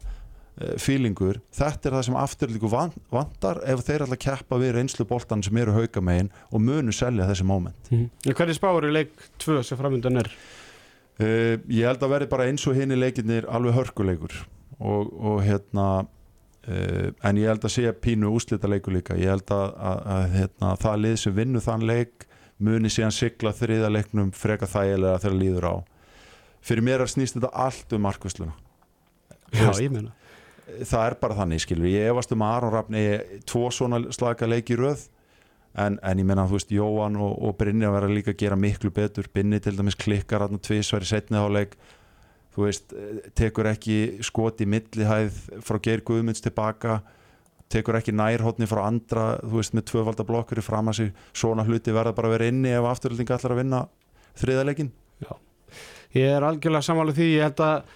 eh, feelingur, þetta er það sem afturlíku van, vantar ef þeir að keppa við reynslu boltan sem eru hauka megin og munu selja þessi moment. Mhm. En Hvernig spáur í leik 2 sem framöndan er? Uh, ég held að verði bara eins og hinni leikinnir alveg hörkuleikur og, og hérna uh, en ég held að sé pínu úslita leikur líka. Ég held að, að, að hérna, það lið sem vinnu þann leik muni síðan sigla þriða leiknum freka þægilega þegar líður á. Fyrir mér snýst þetta allt um markvisluna Já, ég meina það er bara þannig skilur. Ég efast um að Aron Rafn eigi tvo svona slaka leiki röð. En, en ég meina þú veist Jóhann og, og Brynja verða líka að gera miklu betur. Binni til dæmis klikkar hann tvisvar í setni áleik þú veist, eh, tekur ekki skot í millihæð frá Geir Guðmunds tilbaka. Tekur ekki nærhóttni frá andra þú veist, með tvöfalda blokkur í fram að sig. Svona hluti verða bara að vera inni ef afturöldinga ætlar að vinna þriðaleikin Ég er algjörlega samanlega því, ég held að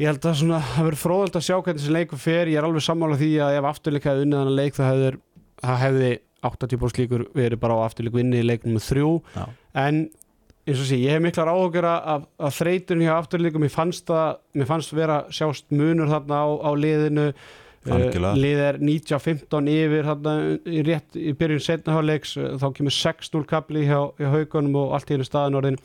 Ég held að svona, það verður fróðald að sjá hvernig þessi leikur fer, ég er alveg sammála því að ef afturleik hefði unnið hann leik það hefði, það hefði 80% líkur verið bara á afturleik vinni í leiknum með þrjú. Já. en eins og sé, ég hef miklar áhugur af, af þreytunni hjá afturleikum. Mér fannst það, mér fannst vera sjást munur þarna á, á liðinu. Uh, lið er 90-15 yfir þarna í rétt í byrjun setnaháleiks, þá kemur 6-0 kapli hjá, hjá haugunum og allt í einu staðin orðin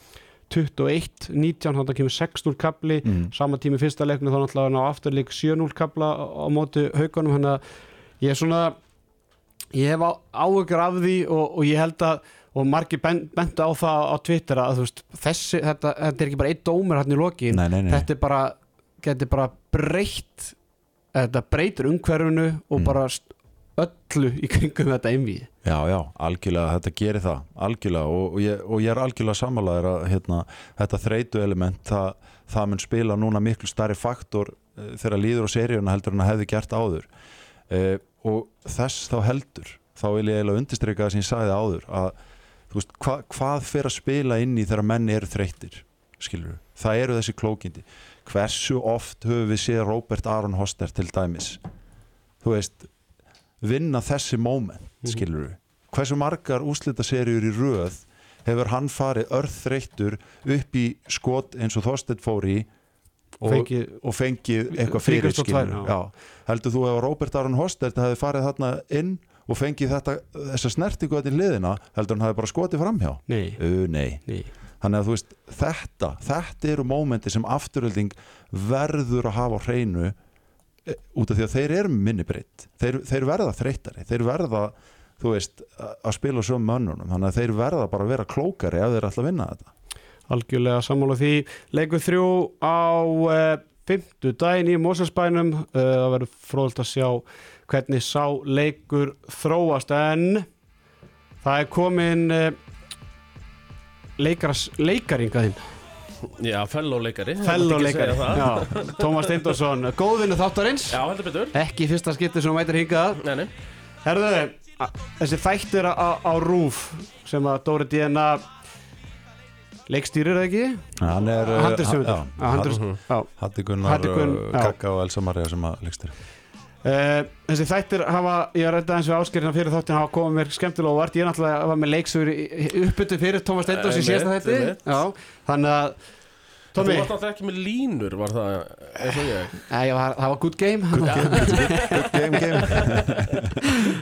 21, 19 þannig að kemur 6-0 kapli mm. sama tími fyrsta leiknu þá náttúrulega ná afturleik 7-0 kapla á, móti haugunum þannig að ég er svona ég hef áhugur af því og, og ég held að og margir ben- bentu á það á Twitter að veist, þessi, þetta, þetta er ekki bara einn dómur hann í lokin, Nei, nei, nei. þetta er bara bara breytt þetta breytir umhverfinu og Mm. bara öllu í kringum þetta einví Já, já, algjörlega, þetta gerir það algjörlega og, og, ég, og ég er algjörlega sammálaður að hérna, þetta þreytu element það, það mun spila núna miklu starri faktor uh, þegar líður á seríuna heldur en að hefði gert áður. Uh, og þess þá heldur þá vil ég eiginlega undirstryka það sem ég sagði áður að veist, hva, hvað fer að spila inn í þegar menn eru þreyttir skilur það eru þessi klókindi. Hversu oft höfum við séð Robert Aron Hoster til dæmis? Þú veist vinna þessi moment, Mhm. skilur hversu margar úslitaserjur í röð hefur hann farið örþreyttur upp í skot eins og Þorstedt fór í og, Fengið- og fengið eitthvað fyrir skilur heldur þú ef Robert Aron Hostert hefði farið þarna inn og fengið þetta, þessa snertingu þetta í liðina heldur hann hefði bara skotið framhjá? Nei, uh, nei, nei. Þannig að þú veist þetta, þetta eru mómenti sem afturölding verður að hafa á hreinu út af því að þeir eru með minni breytt þeir, þeir verða þreyttari, þeir verða þú veist, að spila svo mönnunum. Þannig að þeir verða bara að vera klókari ef þeir ætla að vinna þetta. Algjörlega sammála því. Leikur þrjú á uh, fymtu daginn í Moselsbænum uh, það verður fróðult að sjá hvernig sá leikur þróast. En það er komin leikaras, leikaringaðinn Já, fellow-leikari fellow-leikari Já, Tómas Steindorsson, góðvinnu þáttarins Já, heldur betur ekki í fyrsta skipti sem mætir hingað Nei, nei Herðu, þessi þættir á, á RÚF sem að Dóri DNA leikstýrir það ekki? hann er uh, Handriðsöfundur já, Já, handriðs- Mhm. já. Hatti Gunnar, uh. Kakka og Elsa Maria sem að leikstir Uh, þessi þættir hafa, ég har reddað eins við áskerina fyrir þáttin hafa komið mér skemmtilega og vart ég náttúrulega var með leiksögur uppbyttu fyrir Tómas Stendós í síðasta þætti. þannig að Þú Tómi, varst alltaf ekki með línur, var það eins og ég? Það var, það var good game. Game, game.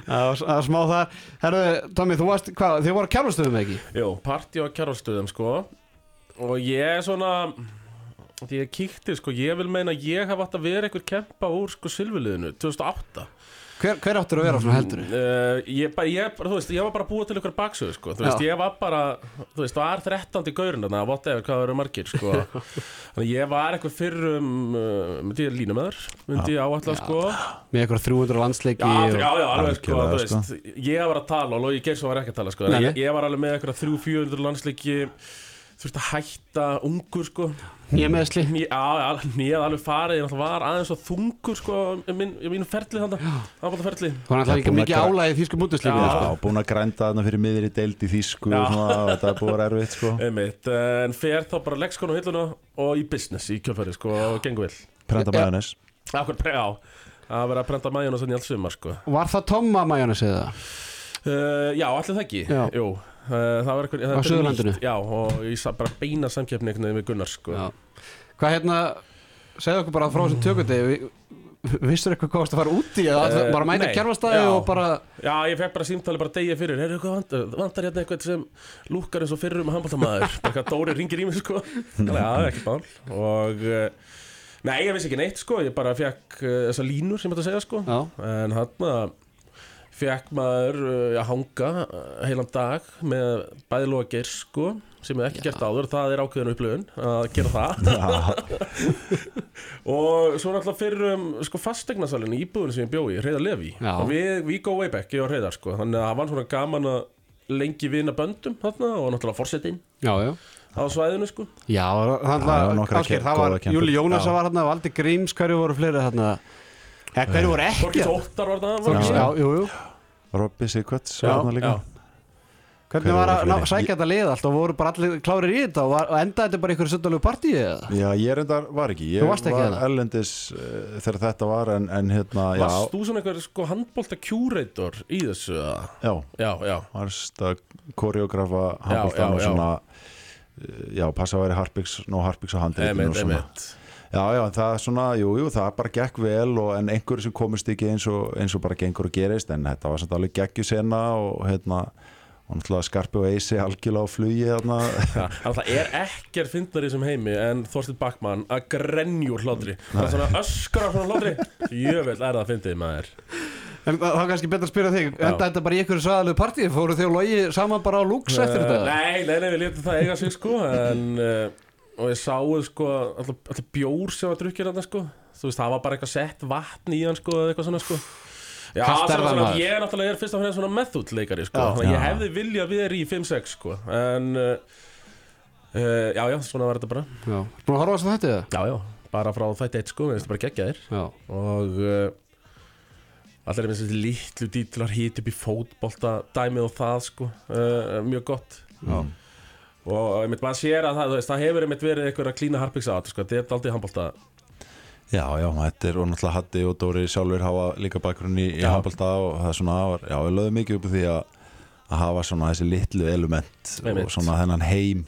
Það var var smá það Herðu, Tómi, þú varst, hvað, þið voru að kjárlastöðum ekki? Jú, partí á kjárhalstöðum sko. Og ég er svona Því ég kíkti sko, ég vil meina ég hef átt að vera einhver kempa úr sko silfurliðinu 2008 Hver, hver áttur að vera svona heldur? Uh, ég, bara, ég, þú veist, ég var bara búið til ykkur baksöðu sko. Þú veist, Já. ég var bara Þú veist, var 13. gaurinn Þannig að whatever, hvað eru margir sko. Þannig ég var eitthvað fyrrum uh, Myndi ég lína með þar Myndi ég áætla sko Með eitthvað 300 landsleiki Já, já, já, alveg sko, þú veist Ég var að tala og Logi Geirsson var ekki að tala sko. Nei, ég, ég var alveg með eitthvað 300-400 landsleiki Þurfti að hætta ungur sko Ég með sli Mér, já, já, mér hef alveg farið, ég náttúrulega var aðeins svo þungur sko, í minn, í mínu ferli þannig. Þú var náttúrulega ekki búin að mikið gra- álæðið þýsku mútusleiku Já. sko. Búin að grænda þarna fyrir miðri deild í þýsku og þetta er búin að vera erfitt sko. Einmitt, en fer þá bara leggskonu á hilluna og í business í kjöfæri sko, og gengur vel. Prenta já, að vera að prenta og svona í allt sumar sko. Var það Tomma Majónis eða? Uh, já, allir það ekki, Já. jú. Uh, það var eitthvað, Á Suðurlandinu? Já, og sa- bara beina samkeppni einhvern veginn við Gunnar sko. Já. Hvað hérna, segðu okkur bara frá þessum tökundi Vissur eitthvað hvað varst að fara út í eða Eh, bara mæta Já. og bara Já, ég fekk bara símtali bara degi fyrir. Er eitthvað vantar, vantar hérna eitthvað sem lúkar eins og fyrrum handbóltamaður Bara eitthvað Dóri ringir í mig sko. Þannig að, ekki mál. Og eh, Nei, ég vissi ekki neitt sko. Ég bara fekk uh, þessa línur sem ég ætla að segja sko. Já, En hann fekk maður uh, að hanga uh, heilan dag með bæði loðgeir sko sem ég hef ekki gert áður, það er ákveðin upplöfun að gera það. Og svo náttúrulega fyrir um sko fastegnasalinn í íbúðinu sem ég bjó í Reyðar Levi Já. og við, við go way back, ég og Reyðar sko. Þannig að það var svona gaman að lengi vinna böndum þarna og náttúrulega forsetin já, já. á svæðinu sko. Já, þannig var að það var. Júli Jónas Já. var hérna, Valdi Gríms, hverju voru fleiri þarna Ja, hverju voru ekki Þorki Tóttar var það ekki? Já, jú, jú. Robby Sigvarts já. Hvernig Hver var að ná, sækja þetta lið allt og voru bara allir klárir í þetta? Og, var, og endaði þetta bara í söndalegu partíi eða? Já, ég reyndar var ekki. Ég Þú varst ekki var ellendis uh, þegar þetta var en, en hérna, já, Varst þú svona einhver sko handbólta curator í þessu? eða? já. Já, já. Varst að koreografa handbóltan og svona uh, já, passa að vera harpiks, nó harpiks á handriðinu Emitt, og svona Já, já, en það er svona, jú, jú, það bara gekk vel og en einhverju sem komist ekki eins og, eins og bara gengur og gerist en þetta var samt alveg geggju sena og hérna og náttúrulega skarpi og eisi algjörlega á flugi þarna. Að það er ekkert fyndnar í þessum heimi en Þorstin Backmann að grenjur hlátri. Það er svona öskra svona hlátri. Jövel er það fyndið maður. En það var kannski betra að spyrja þig, endaði þetta bara í ykkur svaðalegu partíi, fóru þið og logi saman bara á lúks eftir Eh, þetta? Nei, nei, nei, við letum það eiga sig sko En uh, Og ég sáu sko Alltaf, alltaf bjór sem var drukkir þarna sko. Þú veist, það var bara eitthvað sett vatn í hann sko Eða eitthvað svona sko. Já, Kalt er svona, það, svona, maður. ég er náttúrulega er fyrst og fremst svona method leikari sko. Já. Þannig að ég hefði viljað verið í 5-6 sko. En uh, uh, Já, já, svona var þetta bara. Já, búin að horfa þess að þetta eða? Já, já, bara frá þætti eitt sko Við veist bara geggja þér Já, og uh, allir er með þessi litlu dítlar hít upp í fótbolta dæmið og það sko. Uh, mjög gott. Já, og einmitt maður sér að það, veist, það hefur einmitt verið að klína harpiksa á þetta sko, þetta er aldrei handbolta. Já, já, þetta er og náttúrulega Hatti og Dóri sjálfur hafa líka bakgrunn í, handbólta og það er svona, var- já, við lögum mikið upp því að, að hafa svona þessi litlu element Einmitt. og svona þennan heim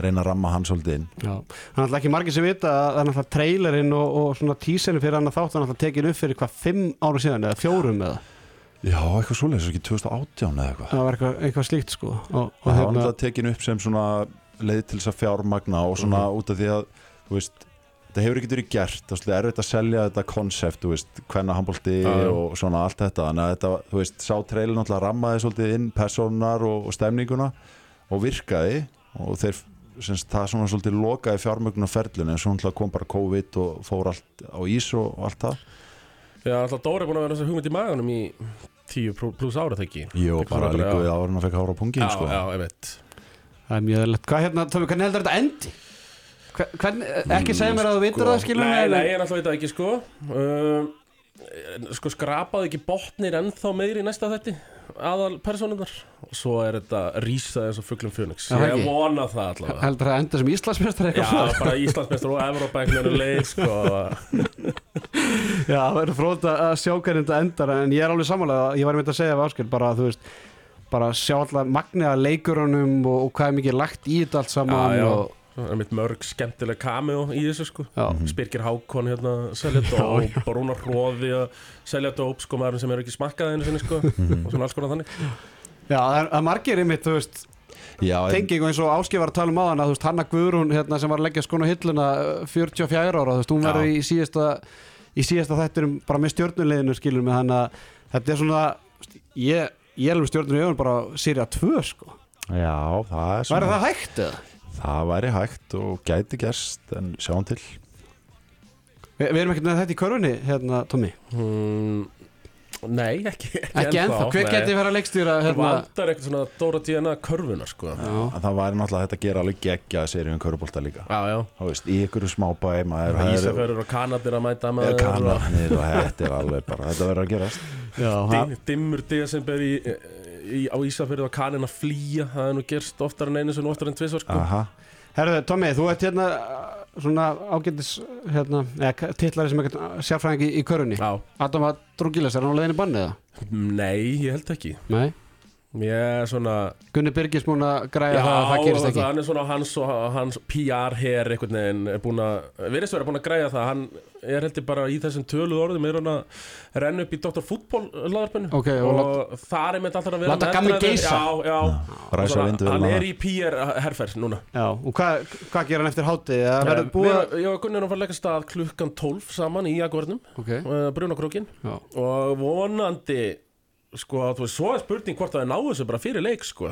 reyna að ramma hann svolítið inn. Já Það er alltaf ekki margir sem vita að það er alltaf trailerinn og, og svona tísinu fyrir hann að þátt hann alltaf tekin upp fyrir hvað fimm ára síðan eða fjórum eða Já, eitthvað svoleiðis, ekki 2018 eða eitthvað. Það var eitthvað, eitthvað slíkt sko. Og, og Það var hérna, náttúrulega tekin upp sem svona leið til þess að fjármagna og svona Mhm. út af því að þú veist, þetta hefur ekki verið gert. Það er erfitt að selja þetta konsept þú veist, hvenna handbólti já. og svona allt þetta, þannig að þetta, þú veist, sá trailin náttúrulega rammaði svolítið inn personar og, og stemninguna og virkaði. Og þeir, semst, það svona svolítið lokaði fjármögnuna ferlun en svo kom bara COVID og fór allt á ís og, allt það. Já, alltaf Dóri er búin að vera þessi hugmynd í maganum í 10 plú- pluss ára þegar ekki? Jó, bara bara, líka við áður en að fekk hára á pungin Já, sko. já, einmitt. Það er mjög eðlilegt. Hvað hérna, Tómi, hvernig heldur þetta endi? Hver, hvern, ekki segja mér að þú vitur það skilur Nei, nei, ég náttúrulega veit það ekki sko. Um, Sko skrapaði ekki botnir ennþá meiri í næsta þetti aðal personunar og svo er þetta rísað eins og fugglum Já, Ég vona það allavega. Heldur það að enda sem Íslandsmjöstar Já, bara Íslandsmeistur og Evrópa einhvern veginn leið sko. Já, það verður frót að að sjá hvernig þetta endar en ég er alveg samanlega, ég var einmitt að segja af Ásker bara, þú veist, bara sjá alltaf magnið að leikurunum og, og hvað er mikið lagt í þetta allt saman Já, já. og Það er mitt mörg skemmtileg cameo í þessu sko. Já, Spyrkir Hákon hérna selja dóp og Rúnar Hróði að selja dóp sko maður sem er ekki smakkað einu sinni sko. Og svona alls konar þannig. Já, það er, er margir einmitt, þú veist, Já, en- tenging og eins og Ásker var að tala um áðan að þú veist, Hanna Guðrún hérna sem var að leggja skona á hilluna uh, 44 ára, þú veist, hún Já. verður í síðasta í síðasta þættinum bara með stjórnuleginu skilur með hann að þetta er svona, ég, ég er alveg stjórnur í augun bara sérja 2 sko. Já, það er svona það? Það væri hægt og gæti gerst en sjáum til. Vi, við erum ekkert með þetta í körfunni, hérna, Tómi hmm, Nei, ekki, ekki, Ekki ennþá, hver nei. geti verið að leikstýra Það hérna? vantar eitthvað svona Dóra Díana körfunar sko. Já, Já, að það væri náttúrulega hægt að gera alveg geggja seríum körubólta líka. Já Þú veist, í ykkur smábæ það Ísafjörður og Kanadir að mæta maður og kannarnir og þetta er alveg bara þetta verður að gerast. Já það, dim, Dimmur desember í, í, á Ísafjörður og Kanin að flýja. Það er nú gerst oftar en einu sem oftar en tvisvar sko. Herðu, Tómi, þú ert hérna uh, svona ágætis hérna, eða titlari sem ekkert sérfræðingi í, körfunni Já, Adama Drugilas, er hann á leiðinni bannið það? nei, ég held ekki. Nei Ég er svona Gunni Birgis múin að græja það að það gerist ekki. hann er svona hans og hans PR her einhvern veginn er búin að verðist vera búin að græja það. Hann er heldur bara í þessum töluð orðum er hann að renna upp í Dr. Fútból laðarpennu Ok, og og, það er með alltaf að vera láta gamli geysa. Já, já, svona, hann er í PR herferð núna. Já, og hvað hva gerir hann eftir? Það verður Eh, búið að við- Ég og Gunnar erum að fara að leggja stað klukkan 12 saman í Jagornum Ok, uh, Brunakrókin. Já. Og vonandi sko, þú veist, svo er spurning hvort það er náðu þessu bara fyrir leik sko.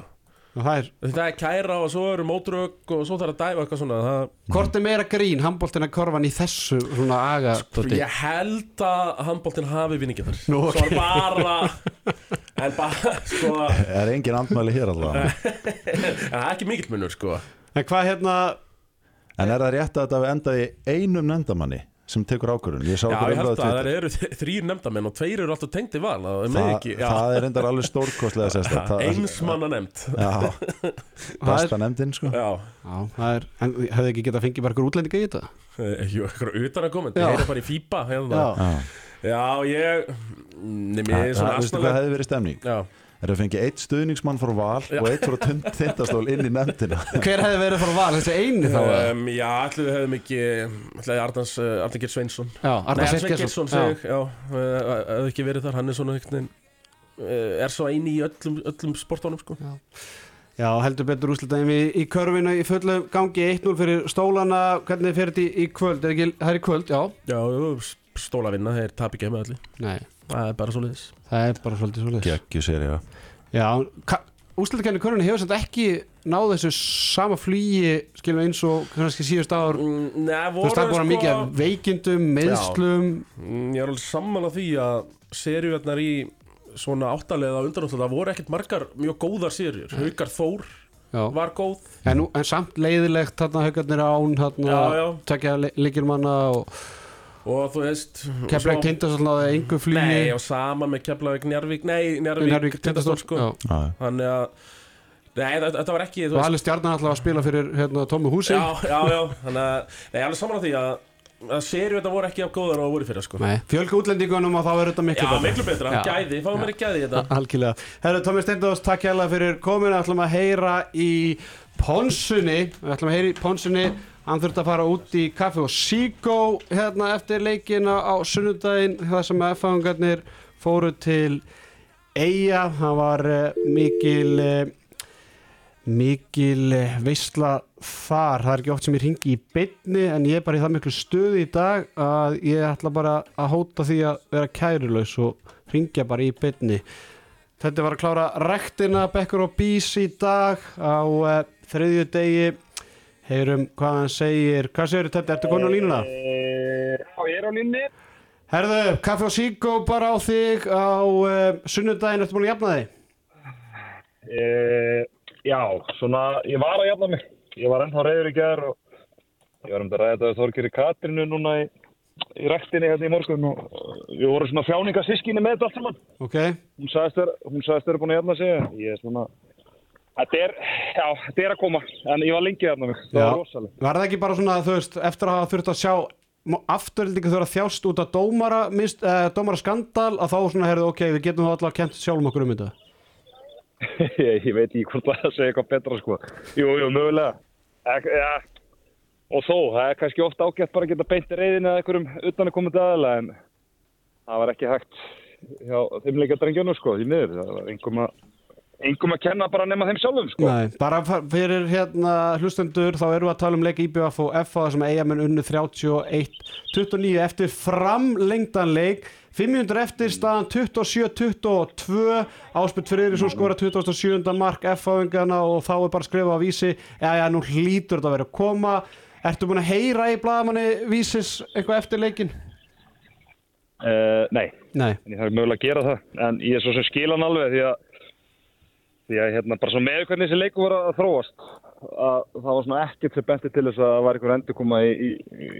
Er, Þetta er kæra og svo eru mótrök og svo þarf að dæfa eitthvað svona það, hvort er meira grín handbóltina korfan í þessu svona aga dóti? Ég held að handbóltinn hafi vinningið þar Nú, Svo er bara En bara, sko Er engin andmæli hér allavega? Það er ekki mikill munur, sko. En hvað hérna En er það rétt að þetta hafi endað í einum nefndamanni sem tekur ákvörðun. Ég sá Já, ég held að það eru þrýr nefndamenn og tveir eru alltaf tengdi val Það er Þa, með ekki, já, það er endar alveg stórkostlega sérstætt Það- eins manna nefnd Já, besta nefndin sko. Já, Já, það er, en hefði ekki getað fengið bara ykkur útlendinga í þetta? ekki eitthvað utan að koma. Ég heyri bara í fípa hérna. Já. Já, Já, ég Nefnir það, er það, hefði verið stemning? Já, Það er að fengið eitt stuðningsmann frá val og eitt frá tindastól inn í nefndina. Hver hefði verið frá val, þessi eini þá? um, já við hefðum ekki ætlum Arnans, uh, Arnar Gert Sveinsson. Já, Arnar já, uh, hefði ekki verið þar, hann er svona veginn uh, er svo eini í öllum, öllum sportónum sko. Já, heldur betur úrslitaðum í, í körfinu í fullu gangi 1-0 fyrir stólana. Hvernig fer þetta í, í kvöld? Er ekki, það er í kvöld, já. Já, stóla vinna, þeir tap ekki með allir Nei, Það er bara svo liðis það er bara svolítið svolítið Gekkju sér, já Já, úrslitakenni körfinu hefur samt ekki náð þessu sama flýi skilum eins og kannski síðust ár. Nei, Þú voru veist, það er bara mikið veikindum, meðslum Mm, Ég er alveg sammála því að seriuarnar í svona áttalega undanáttu það voru ekkert margar mjög góðar seriur Haukar Þór Já, var góð. En, nú- en samt leiðilegt þarna haugarnir án já. tvekja leikirmanna og og þú veist keflaði kynnta svolítið engu flýi Nei, og sama með Keflavík Njarvík Nei, Njarvík, tindastól sko. Já. Já, Þannig að Nei, þetta, var ekki og veist, alveg stjarnan alltaf að spila fyrir hérna, Tómi Húsi Já, já, já Þannig að Nei, alveg saman á því að að seriu þetta voru ekki af góðar og voru fyrir sko. Nei, fjölga útlendingunum og þá er þetta miklu Já, betra miklu betra, Já. gæði, fáum mér gæði þetta Algjörlega. Herru, Tómi Steindós, takk hérlega fyrir komin. Við ætlum að heyra í Ponsunni. Við ætlum að heyra í Ponsunni. Hann þurfti að fara út í kaffi og síkó hérna eftir leikina á sunnudaginn. Það sem F-fangarnir fóru til Eyja. Það var uh, mikil, uh, mikil uh, veisla þar. Það er ekki oft sem ég ringi í beinni en ég er bara í það miklu stuði í dag að ég ætla bara að hóta því að vera kærulaus og ringja bara í beinni. Þetta var að klára rektina Bekkur og Bís í dag á uh, þriðju degi. Heyrum hvað hann segir. Hvað segir þetta? Ertu komin á línuna? Eh, Já, ég er á línni. Herðu, kaffi og síkó bara á þig á uh, sunnudaginn. Ertu búin að jafna þig? E, já, svona, ég var að jafna mig. Ég var ennþá reyður í gerð og ég var um að ræða þetta við Þorgeri Katrinu núna í, í rektinni hérna í morgun og uh, við vorum svona fjáningasískinni með þetta allt saman. Ok. Hún sagðist þér, hún sagðist þér búin að jafna sig. Ég er svona, þetta er, já, þetta er að koma. En ég var lengi að jafna mig. Það Já. var rosalega. Var það ekki bara svona, þú veist, eftir að hafa þurft að sjá afturhildingu þurfa að þjást út af dómara, mist, uh, dómara skandal að þá svona, herðu, ok, við getum þá allavega kent sjálfum okkur um þetta. ég, veit ekki hvort það að segja eitthvað betra sko. Jú, jú, mögulega. Ek, ja. Og þó, það er kannski ofta ágætt bara að geta beint reyðin eða einhverjum utan að koma til aðala en það var ekki hægt hjá þeim leikja drengjónu sko, því einhverjum að, að kenna bara nema þeim sjálfum sko. Nei, bara fyrir hérna hlustendur þá erum við að tala um leik IBF og FA sem eigamenn unnu 31-29 eftir framlengdan leik. 500 eftir staðan 27-22 Áspurt Friðriksson skora 27. mark FA-vingana og þá er bara skrifað á vísi. Já já nú hlýtur þetta að vera að koma. Ertu búin að heyra í bladamanni vísis eitthvað eftir leikin? Uh, nei, Nei, en ég þarf mögulega að gera það. En ég er svo sem skilan alveg því að því að hérna bara svo með hvernig þessi leiku var að þróast að það var svona ekkert sem benti til þess að það var einhver endur koma í, í,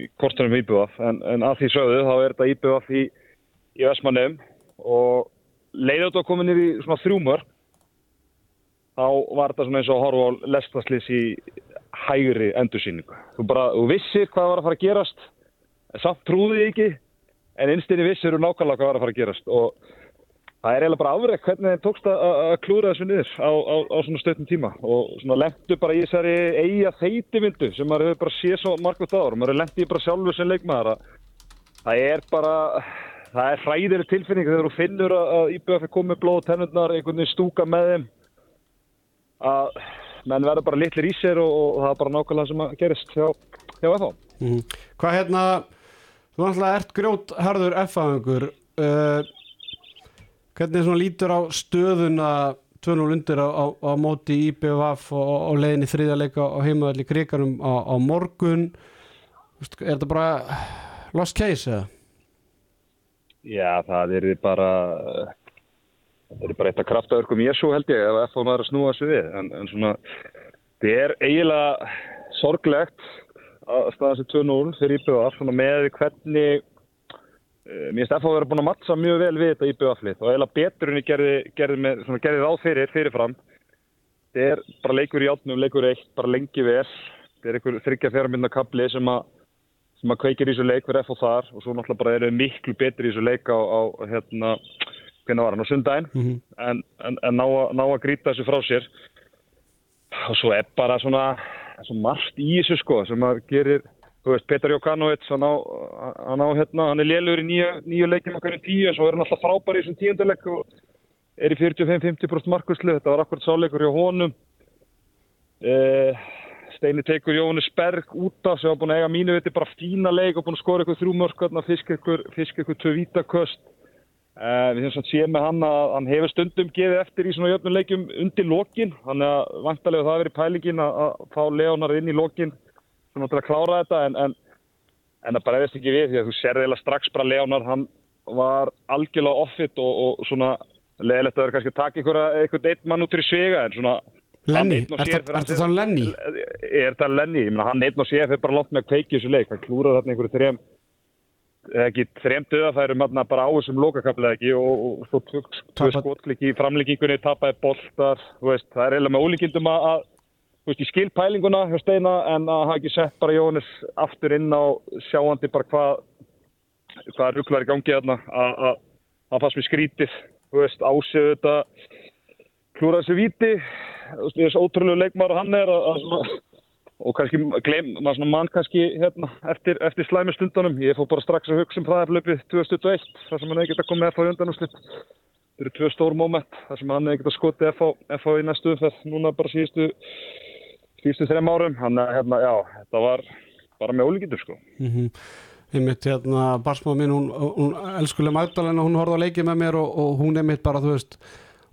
í kortunum IBF en, en að því sögðu þá er þetta IBF í, í Vestmannum og leiði þetta að koma í svona þrjúmör þá var þetta svona eins og að horfa á lestaslis í hægri endursýningu. Þú bara, þú vissir hvað var að fara að gerast samt trúði því ekki en innstinni vissir þú nákvæmlega hvað var að fara að gerast. Og það er eiginlega bara afrek hvernig þeim tókst að, klúra þessu niður á, á, á svona stöttum tíma og svona lendu bara í þessari eiga þeitivindu sem maður hefur bara séð svo margótt áður. Og maður er lendið bara sjálfur sem leikmaður að það er bara það er hræðileg tilfinning þegar þú finnur að, IBF er komið blóð tennurnar einhvern veginn stúka með þeim að menn verður bara litlir í sér og, og það er bara nákvæmlega sem að gerist hjá, hjá FH Mhm. Hvað hérna, þú náttúrulega ert grjót harður F-aðingur uh, hvernig svona lítur á stöðuna 2-0 undir á, á, á móti IBVF og, og leiðinni þriðarleika á heimaðalli krigarum á, á morgun er þetta bara lost case eða? Já, það er bara það er bara eitt að kraftaverkum Jésu held ég ef FH maður að snúa sig við en, en svona, það er eiginlega sorglegt að staða sér 2-0 fyrir IBF svona með hvernig mér finnst FH að vera búin að mattsa mjög vel við þetta IBF-lið og eiginlega betur henni gerði, gerði, með, svona, gerði ráð fyrir fyrirfram. Þetta er bara leikur í átnum, leikur eitt, bara lengi vel. Þetta er einhver þryggja fjara mynda kapli sem að sem að kveikir í þessu leik fyrir FH þar og svo náttúrulega bara eru miklu betri í þessu leik á, á hérna, hvernig var hann, á sundaginn Mhm. en, en, en ná, ná að grýta þessu frá sér. Og svo er bara svona svo margt í þessu sko sem að gerir, þú veist, Petar Jokanovic hann á, hann á hérna, hann er lélur í nýju, leikjum okkar í tíu en svo er hann alltaf frábær í þessum tíundarleik og er í 45-50% markuslu þetta var akkurat sáleikur hjá honum. Eh, Steini tekur Jóhannes Berg út af sem var búin að eiga mínu viti bara fína leik og búin að skora ykkur þrjú mörk fisk ykkur tvö vítaköst Uh, við hefum séð með hann að hann hefur stundum gefið eftir í svona jöfnuleikjum undir lokin, þannig að vantarlega það verið pælingin að, að fá Leonar inn í lokin svona til að klára þetta en, en, en það bara eðist ekki við því að þú serði eða strax bara Leonar, hann var algjörlega offit og, og svona leðilegt að vera kannski að taka einhvern eitt mann út í svega en svona einn og er sér fyrir þetta þá Lenny? Er þetta Lenny? Ég meina hann einn og sér fyrir bara langt með að kveiki þessu leik, hann klúrar þarna einhverju þrejum ekki þrem döðafærum bara á þessum lokakaflega ekki og, og svo Tapa- skotkliki í framleggingunni, tapaði boltar veist, það er eiginlega með ólíkindum að, veist, ég skil pælinguna hjá Steina en að hafa ekki sett bara Jóhannes aftur inn á sjáandi bara hvað hvað rugglar í gangi þarna að að- það fannst mér skrítið þú veist, ásið þetta klúra þessu víti þú veist, ótrúlegu leikmar hann er að, að og kannski gleym, maður svona mann kannski hérna, eftir, eftir slæmi stundunum. Ég fór bara strax að hugsa um það eflaupið 2021 þar sem hann hefði getað komið FH í undan og slipp þetta eru tvö stór moment þar sem hann hefði getað skotið FH, FH í næstu umferð. Núna bara síðustu síðustu þrem árum. Hann hérna, já, þetta var bara með ólíkindur sko. Mm einmitt hérna barsmáð mín, hún, hún elskuleg Magdalena, hún horfði á leikið með mér og, og hún einmitt bara, þú veist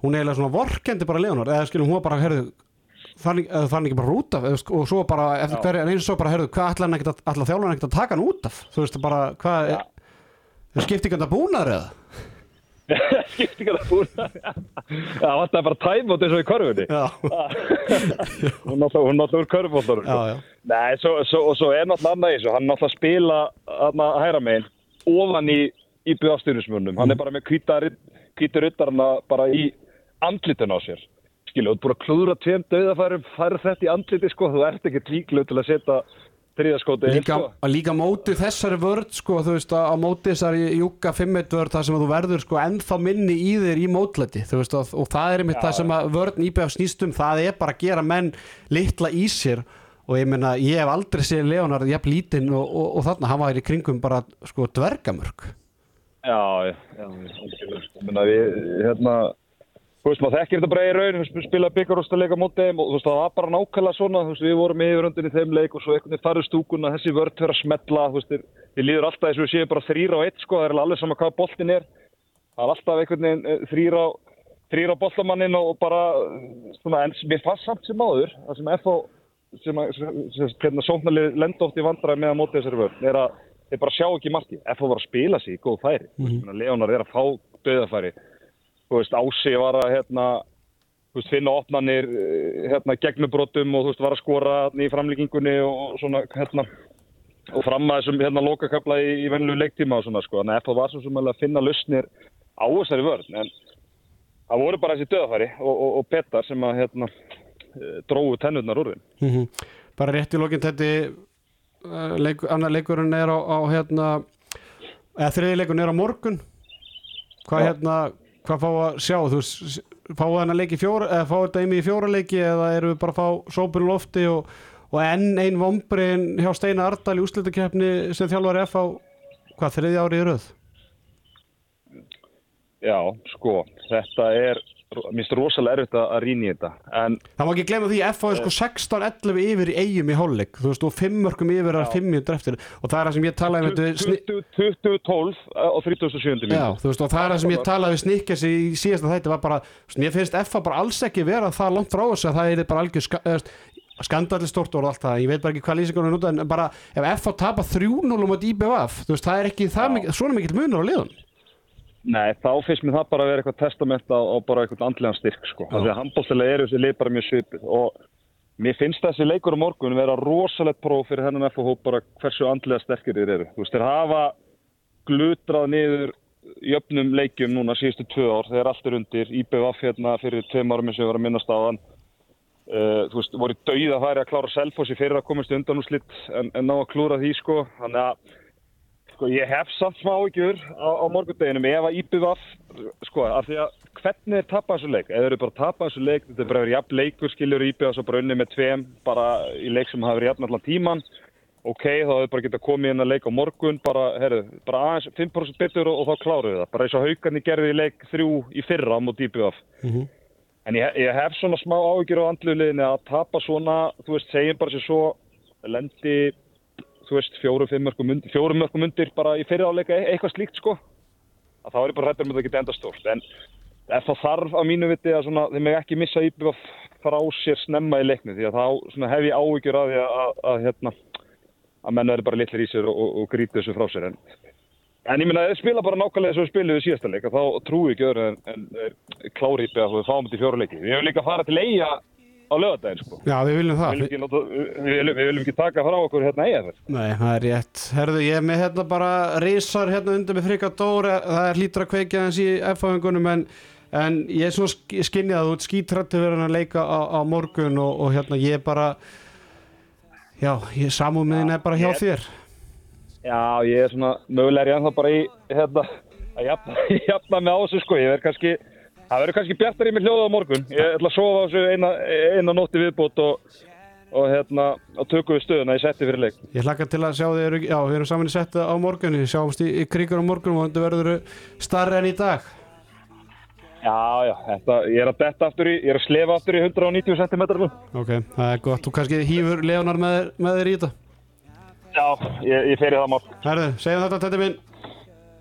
hún er eiginlega svona vorkendi bara Leonard. Eða skilum hún var bara, herðu þannig, þannig ekki bara út af eða, sk- og svo bara eftir hverju, en eins og svo bara, herðu hvað ætla hann ekkert að, að taka hann út af? Þú veist bara, hvað er skipti ekki að búnaður eða? Skipti ekki að búin það vantaði bara tæmót eins og í körfunni. Já, hún hún náttúrulega úr körfbóltarum já, já. Nei, svo, svo, og svo er náttúrulega annað í þessu, hann er náttúrulega að spila þarna hæra megin ofan í íbjöðastyrnismunum, hann er bara með hvíta ryttarna bara í andlitun á sér, skilu, þú ert búin að klúðra tveim döðafærum, færa þetta í andliti sko, þú ert ekki líklu til að setja þriðaskóti inn Líka, sko. að líka móti þessari vörð sko, þú veist, að á móti þessari júka 5-1 vörð þar sem að þú verður sko ennþá minni í þér í mótlæti þú veist, og, og það er einmitt það sem að vörðn íbjöf snýst um, það er bara að gera menn litla í sér og ég meina, ég hef aldrei séð Leonard jafn lítinn og, og, og þarna, hann var í kringum bara sko dvergamörk Já, já, já, algjörlega, sko. Ég meina, við, hérna, þú veist, maður þekkir þetta bara í raun, spila byggarústaleika mót þeim og þú veist, það var bara nákvæmlega svona, þú veist, við vorum yfiröndin í þeim leik og svo einhvern veginn farið stúkuna, þessi vörð fyrir að smetla, þú veist, þér líður alltaf eins og við séum bara þrýra á eitt, sko, það er alveg sama hvað boltin er, það er alltaf einhvern veginn eh, þrýra á, þrýra á boltamannin og bara, svona, en mér fannst samt sem áður, það sem FH, sem að, sem, sem, hérna, sóknarlið lenda oft í vandræði með að móti þessari vörð, er að þeir bara sjá ekki markið. FH var að spila sig í góð færi. Mm -hmm. Leonar er að fá döðafæri. Þú veist, Ási var að hérna, þú veist, finna opnanir eh, hérna, gegnubrotum og þú veist, var að skora í framlíkingunni og svona, hérna, og fram að þessum hérna lokakabla í, í venlu leiktíma og svona, sko. Þannig að FH var svo sem að finna lausnir á þessari vörn, en það voru bara þessi döðafæri og, og, og Petar sem að, hérna, eh, drógu tennurnar úr þeim. mm bara rétt í lokin þetta uh, leik, annar leikurinn er á, á hérna eða þriði leikurinn er á morgun hvað Já. hérna hvað fá að sjá, þú veist fá að hann leiki fjóra, eða fá þetta imi í fjóra leiki eða eru við bara að fá sópun lofti og, og enn ein vombriðin hjá Steina Ardal í úslitakeppni sem þjálfar F á hvað þriði ári í röð? Já, sko, þetta er, mér finnst rosalega erfitt að rýna í þetta, en það má ekki glemma því að F á er sko 16-11 yfir í eigum í hálfleik, þú veist og 5 mörgum yfir er 5 mínútur eftir. Og það er það sem ég talaði um þetta sni- 2012 á 37. Já, þú veist, og það er það sem ég talaði við Snikkes í síðasta þætti var bara, mér finnst FA bara alls ekki vera það langt frá þessu að það er bara algjör ska, eða, skandalli stort orð og allt það, ég veit bara ekki hvað lýsingunum er út en bara ef FA tapa 3-0 um að IBF, þú veist, það er ekki það svona mikill munur á liðun. Nei, þá finnst mér það bara að vera eitthvað testament á, á bara eitthvað andlegan styrk, sko. Þannig að handbóltilega eru þessi lið bara mjög svipið og mér finnst þessi leikur á morgun vera rosalegt próf fyrir hennan FH bara hversu andlega sterkir þeir eru. Þú veist, þeir hafa glutrað niður jöfnum leikjum núna síðustu tvö ár. Allt er undir, IBVF hérna fyrir tveim árum eins og ég var að minnast á hann uh, þú veist, voru dauð að færi að klára Selfossi fyrir að komast undan úr slitt en, en ná að klúra því sko. Þannig að sko ég hef samt smá ykkur á, á morgundeginum ef að IBVF sko af því að hvernig er tapað þessu leik, eða eru bara tapað þessu leik þetta er bara verið jafn leikur, skiljur IBVF svo bara unni með tveim, bara í leik sem hafa verið jafn allan tíman ok, þá hefur bara getað komið inn að leika á morgun bara, herru, bara aðeins 5% betur og, og þá kláruðu það, bara eins og haugarni gerði í leik þrjú í fyrra mot IBF en ég, ég hef svona smá áhyggjur á andluliðinni að tapa svona þú veist, segjum bara sér svo lendi, þú veist, fjórum, mörgum undir, bara í fyrra áleika e eitthvað slíkt sko. Að þá er ég bara rættur með það að geta enda stórt. En ef það þarf á mínu viti að svona, þeim ekki ekki missa IBF frá sér snemma í leikni því að þá svona, hef ég áhyggjur að að, að, að hérna að menn verður bara litlir í sér og, og, og gríti þessu frá sér. En, en ég minna að spila bara nákvæmlega þess að við síðasta leik þá trúi ekki öðru en, en klári að við fáum þetta í fjóru leiki. Við viljum líka fara til eiga á lögadaginn sko. Já, við viljum við, það viljum ekki, láta- við, við, við viljum ekki taka frá okkur hérna eiga þess Nei, það er rétt. Herðu, ég er með hérna bara reysar hérna undir með frika dóra, það er hlýtur að kveikja hans í F-fáingunum en, en ég er svona sk skinnið að þú ert skítrættu verið að leika á, á morgun og, og hérna ég bara, já, samúmiðin er bara hjá ég- þér. Já, ég er svona mögulega er ég ennþá bara í hérna, að jafna, jafna með á þessu sko ég verð kannski það verður kannski bjartar í mig hljóða á morgun ég ætla að sofa á þessu eina, eina nótti viðbútt og, og hérna og tökum við stöðuna í setti fyrir leik Ég hlakka til að sjá þig, já, við erum saman í settu á morgun, við sjáumst í, í kríkur á morgun og þetta verður starri enn í dag. Já, já, þetta, ég er að detta aftur í, ég er að slefa aftur í 190 cm. Ok, það er gott, þú kannski hýfur Leonar með, með þér í þetta. Já, ég, ég fer í það mál. Herðu, segjum þetta, þetta minn.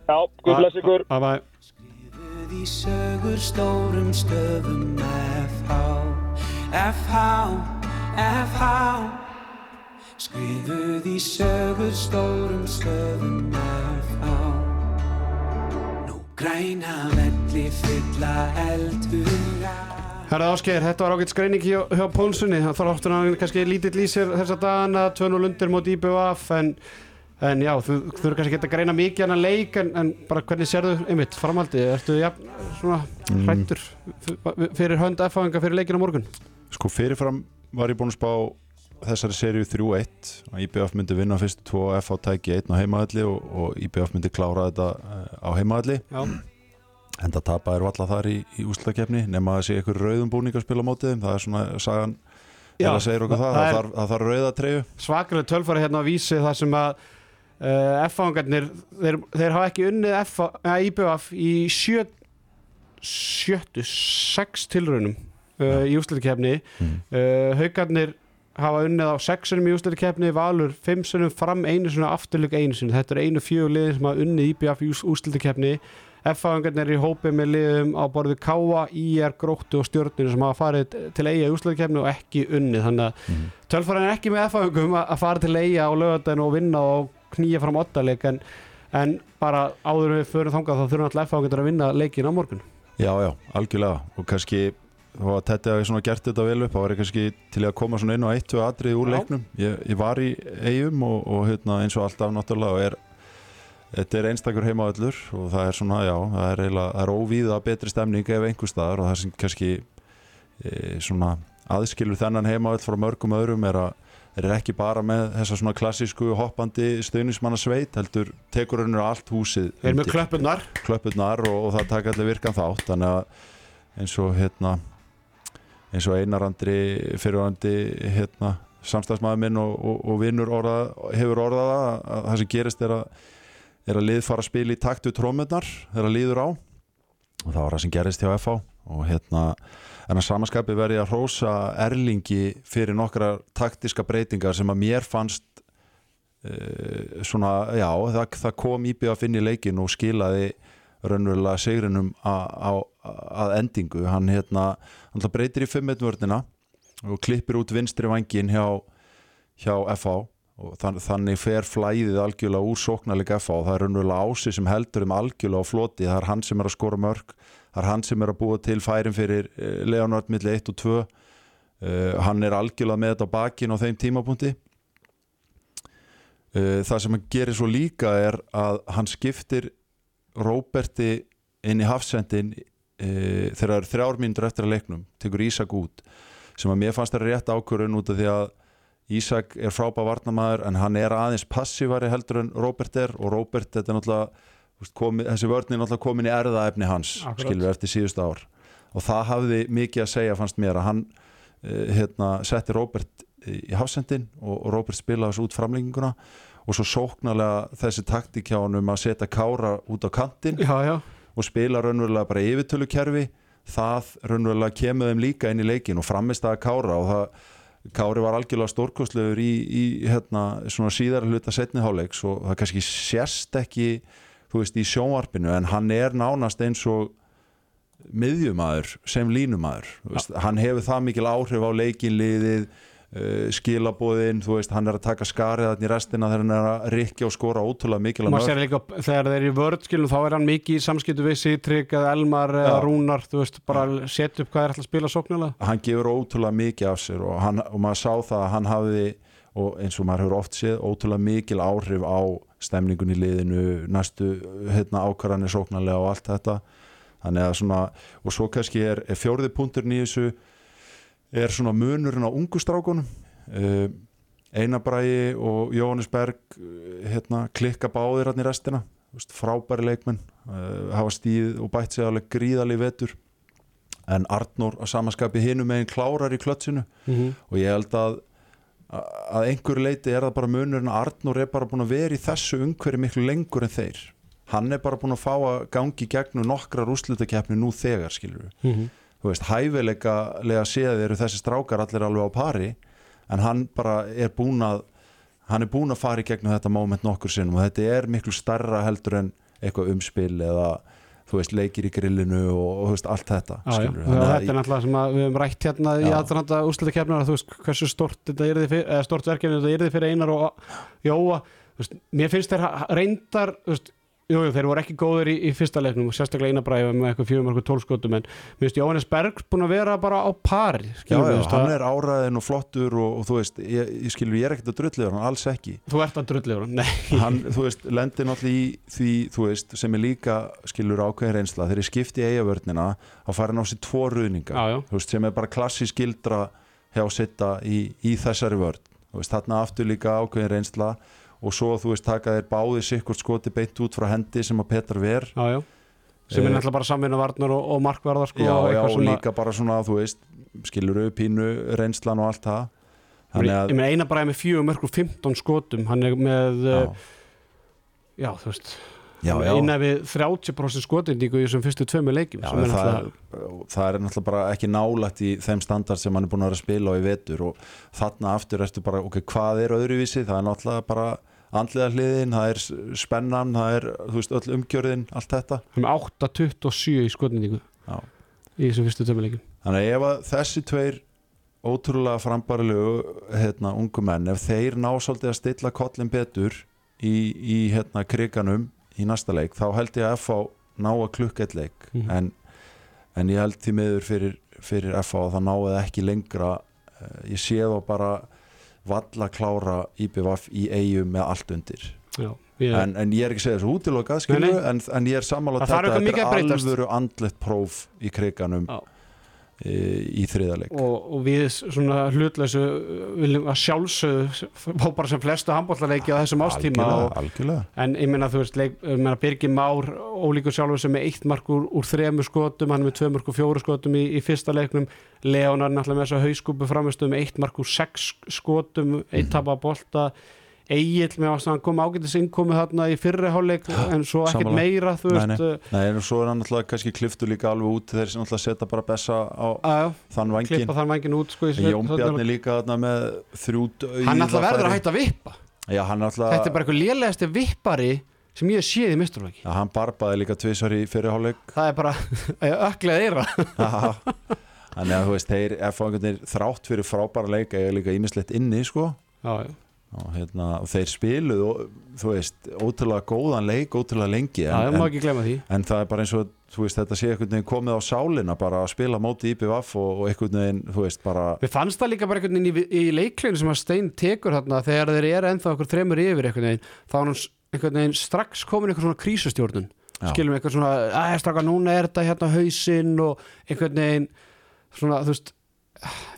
Já, guð bless ykkur. Bye bye. Skrifuð í sögur stórum stöfum FH, FH, FH Skrifuð í sögur stórum stöfum FH Nú græna velli fylla eldhuga Herra Ásgeir, þetta var ágætt skreining hjá, hjá Pónsunni, það þarf áttur hann kannski lítill í sér þessa dagana, 2-0 undir mót IBVF en, en já, þú þurfur kannski ekki að greina mikið hann að leik en, en bara hvernig sérðu, einmitt, framhaldið, ertu ja, svona hrættur f- fyrir hönd F-fáinga fyrir leikin á morgun? Sko fyrirfram var ég búinn að spá þessari seríu 3-1 að IBF myndi vinna tvo og FH tæki einn á heimaðalli og, og IBF myndi klára þetta eh, á heimaðalli en það tapaðir valla þar í, í úslakefni nema að sé einhver rauðum búning að spila mótið það er svona sagan Já, það, það það, það þarf rauða treyju. svakalega tölfari hérna á vísi þar sem að uh, F-fáingarnir, þeir, þeir hafa ekki unnið F, uh, IBVF í sjö, sjöttu, sex tilraunum uh, í úsliðkefni Mm. uh, Haukarnir hafa unnið á sexunum í úsliðkefni Valur fimmsunum fram einu og afturlug einu sinni. Þetta eru einu fjögur liðin sem hafa unnið IBVF í úsliðkefni F-fáingarnir eru í hópi með liðum á borðu Káa, IR, Gróttu og Stjörnir sem hafa farið til eiga í úsliðkefni og ekki unnið. Þannig að Mhm. Tölfæran er ekki með F-fáingum að fara til eiga á lögadaginn og vinna og knýja fram ottaleg en, en bara áður við förum þangað þá þurfum alltaf F-fáingar að vinna leikin á morgun. Já, já, algjörlega. Og kannski þá að Tetti hafi gert þetta vel upp þá var kannski til að koma inn á eitt og atrið úr Já. leiknum. Ég, ég var í eigum og, og hérna, eins og alltaf náttúrulega og er Þetta er einstakur heimaðallur og það er svona, já, það er, eiginlega, það er óvíða betri stemning ef einhver staðar og það sem kannski e, svona aðskilur þennan heimaðall frá mörgum öðrum er að þeir eru ekki bara með þessa svona klassísku hoppandi stöðnismanna sveit heldur tekur hennur allt húsið Við erum með undir. klöppunar klöppurnar og, og það taka allir virkan þátt. Þannig að eins og hérna eins og Einar Andri fyrirvandi hérna samstagsmaður minn og, og, og vinnur orða, hefur orðað það að, að það sem gerist er að, er að lið fara að spila í taktu trómurnar þegar að líður á. Og það var það sem gerist hjá FH og hérna en að samaskapi verði að hrósa Erlingi fyrir nokkra taktiska breytingar sem að mér fannst uh, svona, já, það, það kom íbjöð að finna í leikin og skilaði raunverulega á- að endingu. Hann hérna, hann breytir í 5-1 vörnina og klippir út vinstri vangin hjá, hjá FH og þann, þannig fer flæðið algjörlega úr sóknarleika FH og það er raunverulega ási sem heldur um algjörlega á floti, það er hann sem er að skora mörg það er hann sem er að búa til færin fyrir eh, Leonard milli 1 og 2 uh, uh, hann er algjörlega með þetta á bakin á þeim tímapunkti. Uh, það sem hann gerir svo líka er að hann skiptir Róberti inn í hafsendin uh, þegar það eru þrjár mínútur eftir að leiknum tekur Ísak út sem að mér fannst það rétt ákvörun út af því að Ísak er frábæð varnamaður en hann er aðeins passívari heldur en Róbert er og Róbert þetta er náttúrulega komi, þessi vörn er náttúrulega komin í erðaefni hans Akkurat. skilur eftir síðustu ár. Og það hafði mikið að segja fannst mér að hann uh, hérna, setti Róbert í hafsendin og, Róbert spilaði þessu út framlenginguna og svo sóknarlega þessi taktík hjá hann um að setja Kára út á kantinn Já, já, og spila raunverulega bara yfirtölukerfi. Það raunverulega kemur þeim líka inn í leikin og framist að Kára og það Kári var algjörlega stórkostlegur í, í hérna, svona síðara hluta setniháleiks og það kannski sérst ekki þú veist í sjónvarpinu en hann er nánast eins og miðjumæður sem línumæður veist, hann hefur það mikil áhrif á leikinliðið uh, skilabóðin, þú veist, hann er að taka skarið þannig restina þegar hann er að rikja og skora ótrúlega mikil sér líka þegar þeir eru í vörð skilum þá er hann mikið í samskiptu við eða Elmar eða Já. Rúnar þú veist, bara setja upp hvað er alltaf að spila sóknulega hann gefur ótrúlega mikið af sér og, hann, og maður sá það að hann hafði og eins og maður hefur oft séð ótrúlega mikil áhrif á stemningun í liðinu næstu hérna, ákvarðanir sóknarlega og allt þetta. Þannig að svona, og svo kannski er, er fjórði punkturinn í þessu er svona munurinn á ungustrákunum uh, Einabrægi og Jóhannes Berg uh, hérna, klikka báðir hann í restina. Frábæri leikmenn uh, hafa stíð og bætt sig alveg gríðalí vetur. En Arnór að samaskapi hinum megin klárar í klötsinu. Og ég held að að einhver leiti er það bara munurinn að Arnór er bara búin að vera í þessu umhverju miklu lengur en þeir. Hann er bara búin að fá að gangi gegnum nokkrar úrslutakeppni nú þegar skilur við þú veist, hæfileikalega séð eru þessi strákar allir alveg á pari en hann bara er búin að hann er búin að fara í gegnum þetta moment nokkur sinnum og þetta er miklu starra heldur en eitthvað umspil eða þú veist, leikir í grillinu og, og veist, allt þetta Já, já. þetta er náttúrulega sem að við höfum rætt hérna í Já. aðranda úrsluta kefnar þú veist hversu stort stort verkefni þetta er fyrir Einar og Jóa mér finnst ha- reyndar þú veist, jú, jú, þeir voru ekki góður í, í fyrsta leiknum og sérstaklega Einar Bræði með eitthvað fjögum eitthvað tólskotum en mér finnst Jóhannes Berg búin að vera bara á pari Já, já, hann er áræðin og flottur og, og þú veist, ég, ég skilur, ég er ekkert að drulliður hann, alls ekki. Þú ert að drulliður nei, hann, þú veist, lendir náttúrulega í því, þú veist, sem er líka skilur ákveðin reynsla, þegar ég skipti eigavörnina þá fara hann á sér tvo ruðninga þú veist, sem er bara klassísk gildra hjá sitta í, í og svo, þú veist, taka þeir báði sikkert skoti beint út frá hendi sem að Petar ver já, já. sem er Eh, náttúrulega bara samvinna varnar og, og markvarðar sko, já, og já, og líka bara svona, þú veist skilur upp pínu reynslan og allt það Ég þannig að, meina eina bara með fjögum mörgur 15 skotum hann er með já, já, já þú veist. Innan við 30% skotindíku í þessum fyrstu tveimu leikjum Já, er það, er, það er náttúrulega bara ekki nálægt í þeim standard sem hann er búin að vera að spila á í vetur og þarna aftur ertu bara, ok, hvað er öðruvísi, það er náttúrulega bara andlega hliðin, það er spennan það er, þú veist, öll umgjörðin allt þetta, um 8-27 í skotindíku í þessum fyrstu tveimu leikjum. Þannig ef að þessi tveir ótrúlega frambarilegu hérna, ungu menn, ef þeir ná svolítið að stilla kollin betur í, í hérna, kriganum í næsta leik, þá held ég að FH ná að klukka eitt leik. Mhm. en, en ég held því miður fyrir, fyrir FH að það náði ekki lengra. Eh, ég sé þá bara valla klára IBVF í eigum með allt undir. Já, ég, en, en ég er ekki að segja þessu útilokað en, en ég er sammála Það þarf þetta, að er alvöru andlegt próf í kriganum. Já. Í, í þriðaleik og, og við svona hlutleysu viljum að sjálfsögðu fá bara sem flestu handbóllarleiki á þessum ástíma og, algjörlega, algjörlega. en ég meina þú veist leik, meina, Birgir Már ólíkur sjálfur sem er eitt mark úr, þremur skotum hann er með tvö mark úr fjóru skotum í, í fyrsta leiknum Leonar náttúrulega með þess að hauskúpu framistu með eitt mark úr sex skotum eitt Mhm. tapa bolta Egil með að hann kom ágætis innkomið þarna í fyrri hálfleik en svo ekkert meira þú Nei, veist uh, Nei, en svo er hann alltaf kannski kliftu líka alveg út þeir sem alltaf setja bara bessa á að þann vangin klippa þann vangin út sko, í En sveit- Jón Bjarni líka þarna með þrjú dauða hann alltaf verður að hætta að vippa. Já, hann alltaf þetta er bara eitthvað lélegasti vippari sem ég hef séð í misturvæki Já, hann barbaði líka tvisar í fyrirháleik það er bara öklega eira. Þannig að þú veist, þeir F-fangarnir þrátt fyrir frábæra leika ég líka ímislegt inni, sko. Já, já. Og, hérna, og þeir spiluðu og, þú veist, ótrúlega góðan leik ótrúlega lengi en, en, en það er bara eins og veist, þetta sé einhvern veginn komið á sálina bara að spila móti IPVF og, og einhvern veginn, þú veist, bara Við fannst það líka bara einhvern veginn í, í leikleginu sem að Stein tekur þarna þegar þeir eru ennþá okkur þremur yfir einhvern veginn þá er hann s- einhvern veginn strax komin einhver svona krísustjórnun. Já. skilum eitthvað svona, að straka núna er þetta hérna hausinn og einhvern veginn svona, þú veist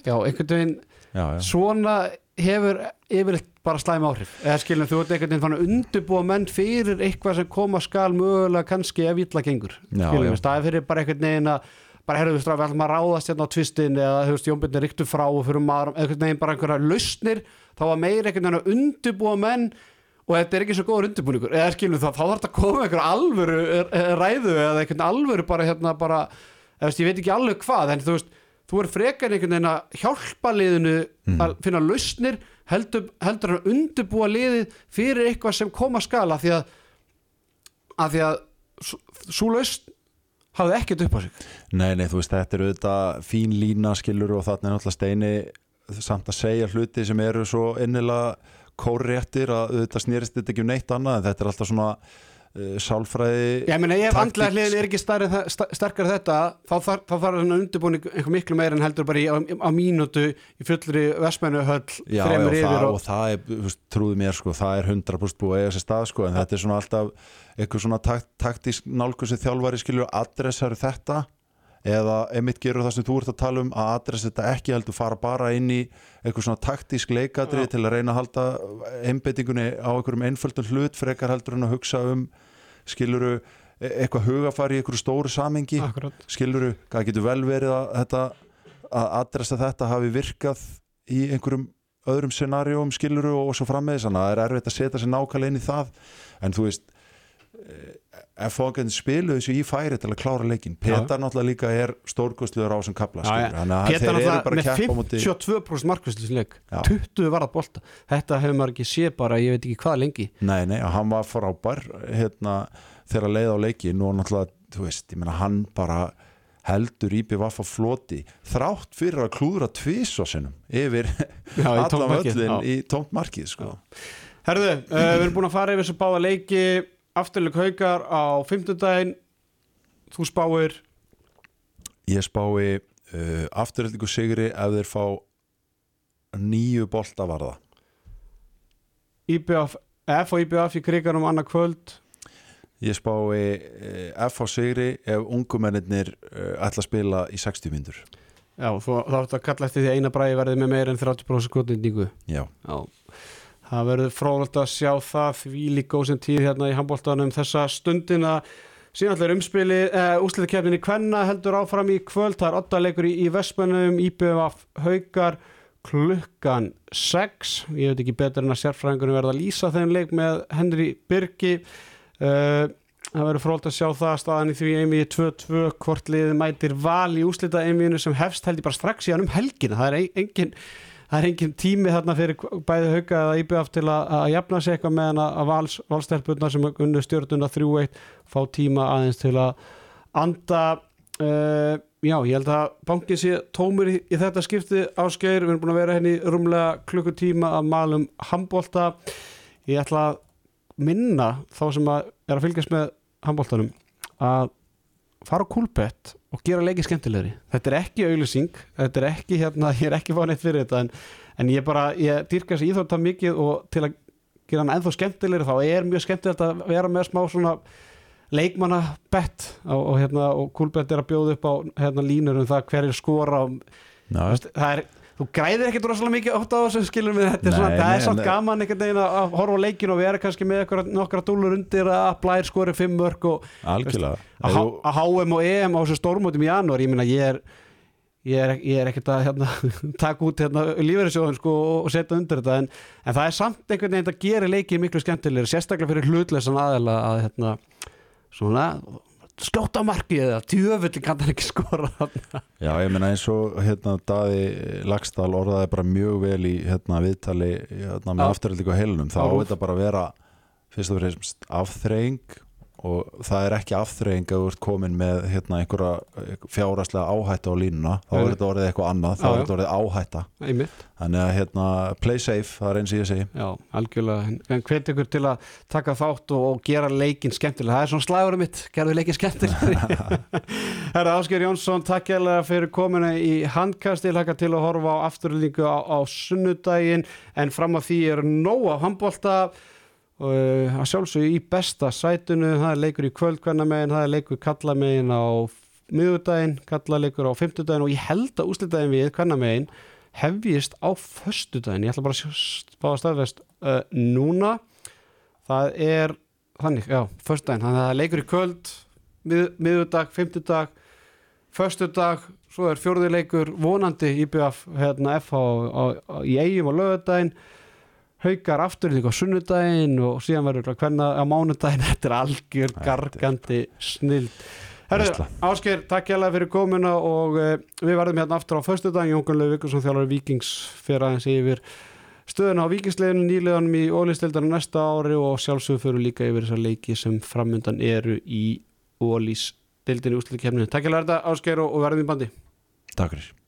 já, einhvern veginn já, já, svona hefur yfirleitt bara slæm áhrif. Eða skilum þú ert einhvern veginn fann að undirbúa menn fyrir eitthvað sem koma skal mögulega kannski ef illa gengur. Skilum við, staðið fyrir bara einhvern veginn að bara herrðu við strafið, við ætlum að ráðast hérna á tvistin eða þú veist, Jónbjörn er ríktu frá og fyrir maður, einhvern veginn bara einhverja lausnir þá var meira einhvern veginn að undirbúa menn og þetta er ekki svo góður undirbúningur. Eða skilum þá, þá þarf þetta að koma einhver alvöru ræðu eða einhvern alvöru bara hérna bara, eða ég veit ekki alveg hvað en þú veist, þú er frekar einhvern veginn að hjálpa liðinu að finna lausnir heldur, heldur að undirbúa liðið fyrir eitthvað sem koma skala því að, að því að svo lausn hafði ekkert upp á sig. Nei, nei, þú veist, þetta er auðvitað fín lína skilur og þarna er náttúrulega steini samt að segja hluti sem eru svo innilega kórréttir að auðvitað snýrist þetta ekki um neitt annað en þetta er alltaf svona sálfræði Ég meina ef andlega hliðin er ekki stærri, sta- sterkari þetta þá þarf, svona undirbúning einhver miklu meira en heldur bara í, á, á mínútu í fullri vestmennu höll Já, já, það, og það er, trúðu mér sko, það er 100% búið að eiga sér stað sko, en þetta er svona alltaf eitthvað svona takt, taktísk nálgun sem þjálfari skilur adressar þetta eða einmitt gerur það sem þú ert að tala um að adressa þetta ekki heldur fara bara inn í eitthvað svona taktísk leikadri til að reyna að halda einbeitingunni á einhverjum einföldum hlut frekar heldur en að hugsa um skiluru eitthvað hugafari í einhverju stóru samengi skiluru, það getur vel verið að þetta að adressa þetta hafi virkað í einhverjum öðrum scenarióm skiluru og svo frammeðis þannig að það er erfitt að setja sér nákvæmlega inn í það. En þú veist ef fóðan spilu þessu í færi til að klára leikin Petar náttúrulega líka er stórkostluður á þessum kapla eru náttúrulega með keppa á móti 52% markvæslisleik Já. 20 var að bolta. Þetta hefur maður ekki sé bara, ég veit ekki hvað lengi. Nei, nei, hann var frábær hérna, þegar að leiða á leikin og náttúrulega, þú veist, ég meina hann bara heldur íbjöf á floti þrátt fyrir að klúðra tvísosinum yfir allan völlin í tómt markið sko. Herðu, uh, við erum búin að fara yfir þessu báða leiki afturleik haukar á fimmtudaginn. Þú spáir? Ég spái uh, afturhaldingu sigri ef þeir fá nýju bolta varða IBF, F og IBF í kriganum annað kvöld. Ég spái uh, F á sigri ef ungumennir uh, ætla að spila í 60 myndur Já, þú, þá ertu að kalla eftir því að eina bræði verði með meira en 30% skotnýtingu. Já, Já, það verður frólægt að sjá það því líka ósinn tíð hérna í handbóltanum þessa stundina. Síðan allir umspili, uh, úsliðakefninni Kvenna heldur áfram í kvöld, það er ottaleikur í, í Vestmennum, IBF Haukar klukkan 6 ég veit ekki betur en að sérfræðingunum verða að lýsa þeim leik með Henry Birgi uh, það verður frólægt að sjá það staðan í því einvið 2-2 hvort liðið mætir val í úslita einviðinu sem hefst held ég bara strax síðan um helgina. Það er ein- engin það er engin tími þarna fyrir bæði hauka eða IBF til að, að jafna sig eitthvað meðan að vals, valstelpurnar sem unnu stjórnuna 3-1 fá tíma aðeins til að anda uh, já, ég held að bankin sé tómur í, í þetta skipti áskeir, við erum búin að vera henni rúmlega klukkutíma að malum handbólta ég ætla að minna þá sem að er að fylgjast með handbóltanum að fara á kúlbett og gera leiki skemmtilegri. Þetta er ekki auðlýsing, þetta er ekki hérna, ég er ekki fáin eitt fyrir þetta en, en ég bara, ég dýrka þessi íþrótta mikið og til að gera hann ennþá skemmtilegri þá er mjög skemmtilegt að vera með smá svona leikmanna bett og, og, hérna, og kúlbett er að bjóða upp á hérna, línur um það hver er skora og, veist, það er Þú græðir ekkert rosalega mikið oft á þessu skilur við þetta er Nei, svona, það nei, er samt en- gaman einhvern veginn að horfa á leikin og vera kannski með nokkra dúlur undir að blær skori fimm mörg og að HM og EM á þessu stórmótum í janúar ég meina ég er ég er, ég er ekkert að hérna, taka út hérna, lífeyrissjóðun sko, og setja undir þetta. En, en það er samt einhvern veginn að gera leikið miklu skemmtilegri sérstaklega fyrir hlutlesan aðeila að hérna, svona skjóta markið eða tjöfulli kann hann ekki skora. Já, ég meina eins og hérna Daði Lagstall orðaði bara mjög vel í hérna viðtali hérna, með á heilunum þá á þetta bara að vera fyrst og fremst afþreying og það er ekki afþreying að þú ert komin með hérna, einhverja fjáraslega áhætta á línuna. Þá er þetta orðið eitthvað annað, þá er þetta orðið áhætta. Einmitt. Þannig að hérna, play safe, það er eins og ég segi. Já, algjörlega, en- hvet ykkur til að taka þátt og, og gera leikin skemmtilega það er svona slagurum mitt, gerðu leikin skemmtilega Herra Ásker Jónsson takk hérlega fyrir komuna í handkasti laka til að horfa á afturlýningu á, á sunnudaginn, en fram að því er nóg af handbólta að sjálfsögðu í besta sætunu það er leikur í kvöldkvæmna það er leikur kalla megin á miðudaginn, kalla leikur á fimmtudaginn og ég held að úslitaðin við kvæmna megin hefjist á föstudaginn. Ég ætla bara að fá að staðvest uh, núna. Það er þannig, já, föstudaginn. Þannig að það er leikur í kvöld mið, miðudag, fimmtudag föstudag, svo er fjórði leikur vonandi IBF hérna FH í eigum á lögudaginn haukar aftur líka á sunnudaginn og síðan verður hvernig á mánudaginn. Þetta er algjör gargandi snild Herru. Ásker, takk hérlega fyrir komuna og uh, við verðum hérna aftur á föstudaginn. Jón Gunnar Vikursson þjálfur Víkings fyrir aðeins yfir stöðuna á Víkingsleginu nýleganum í ólistildar næsta ári og sjálfsögur fyrir líka yfir þessar leiki sem framundan eru í ólís dildinni úslutikefninu. Takk hérlega þetta Ásker og, og verðum í bandi. Takk fyrir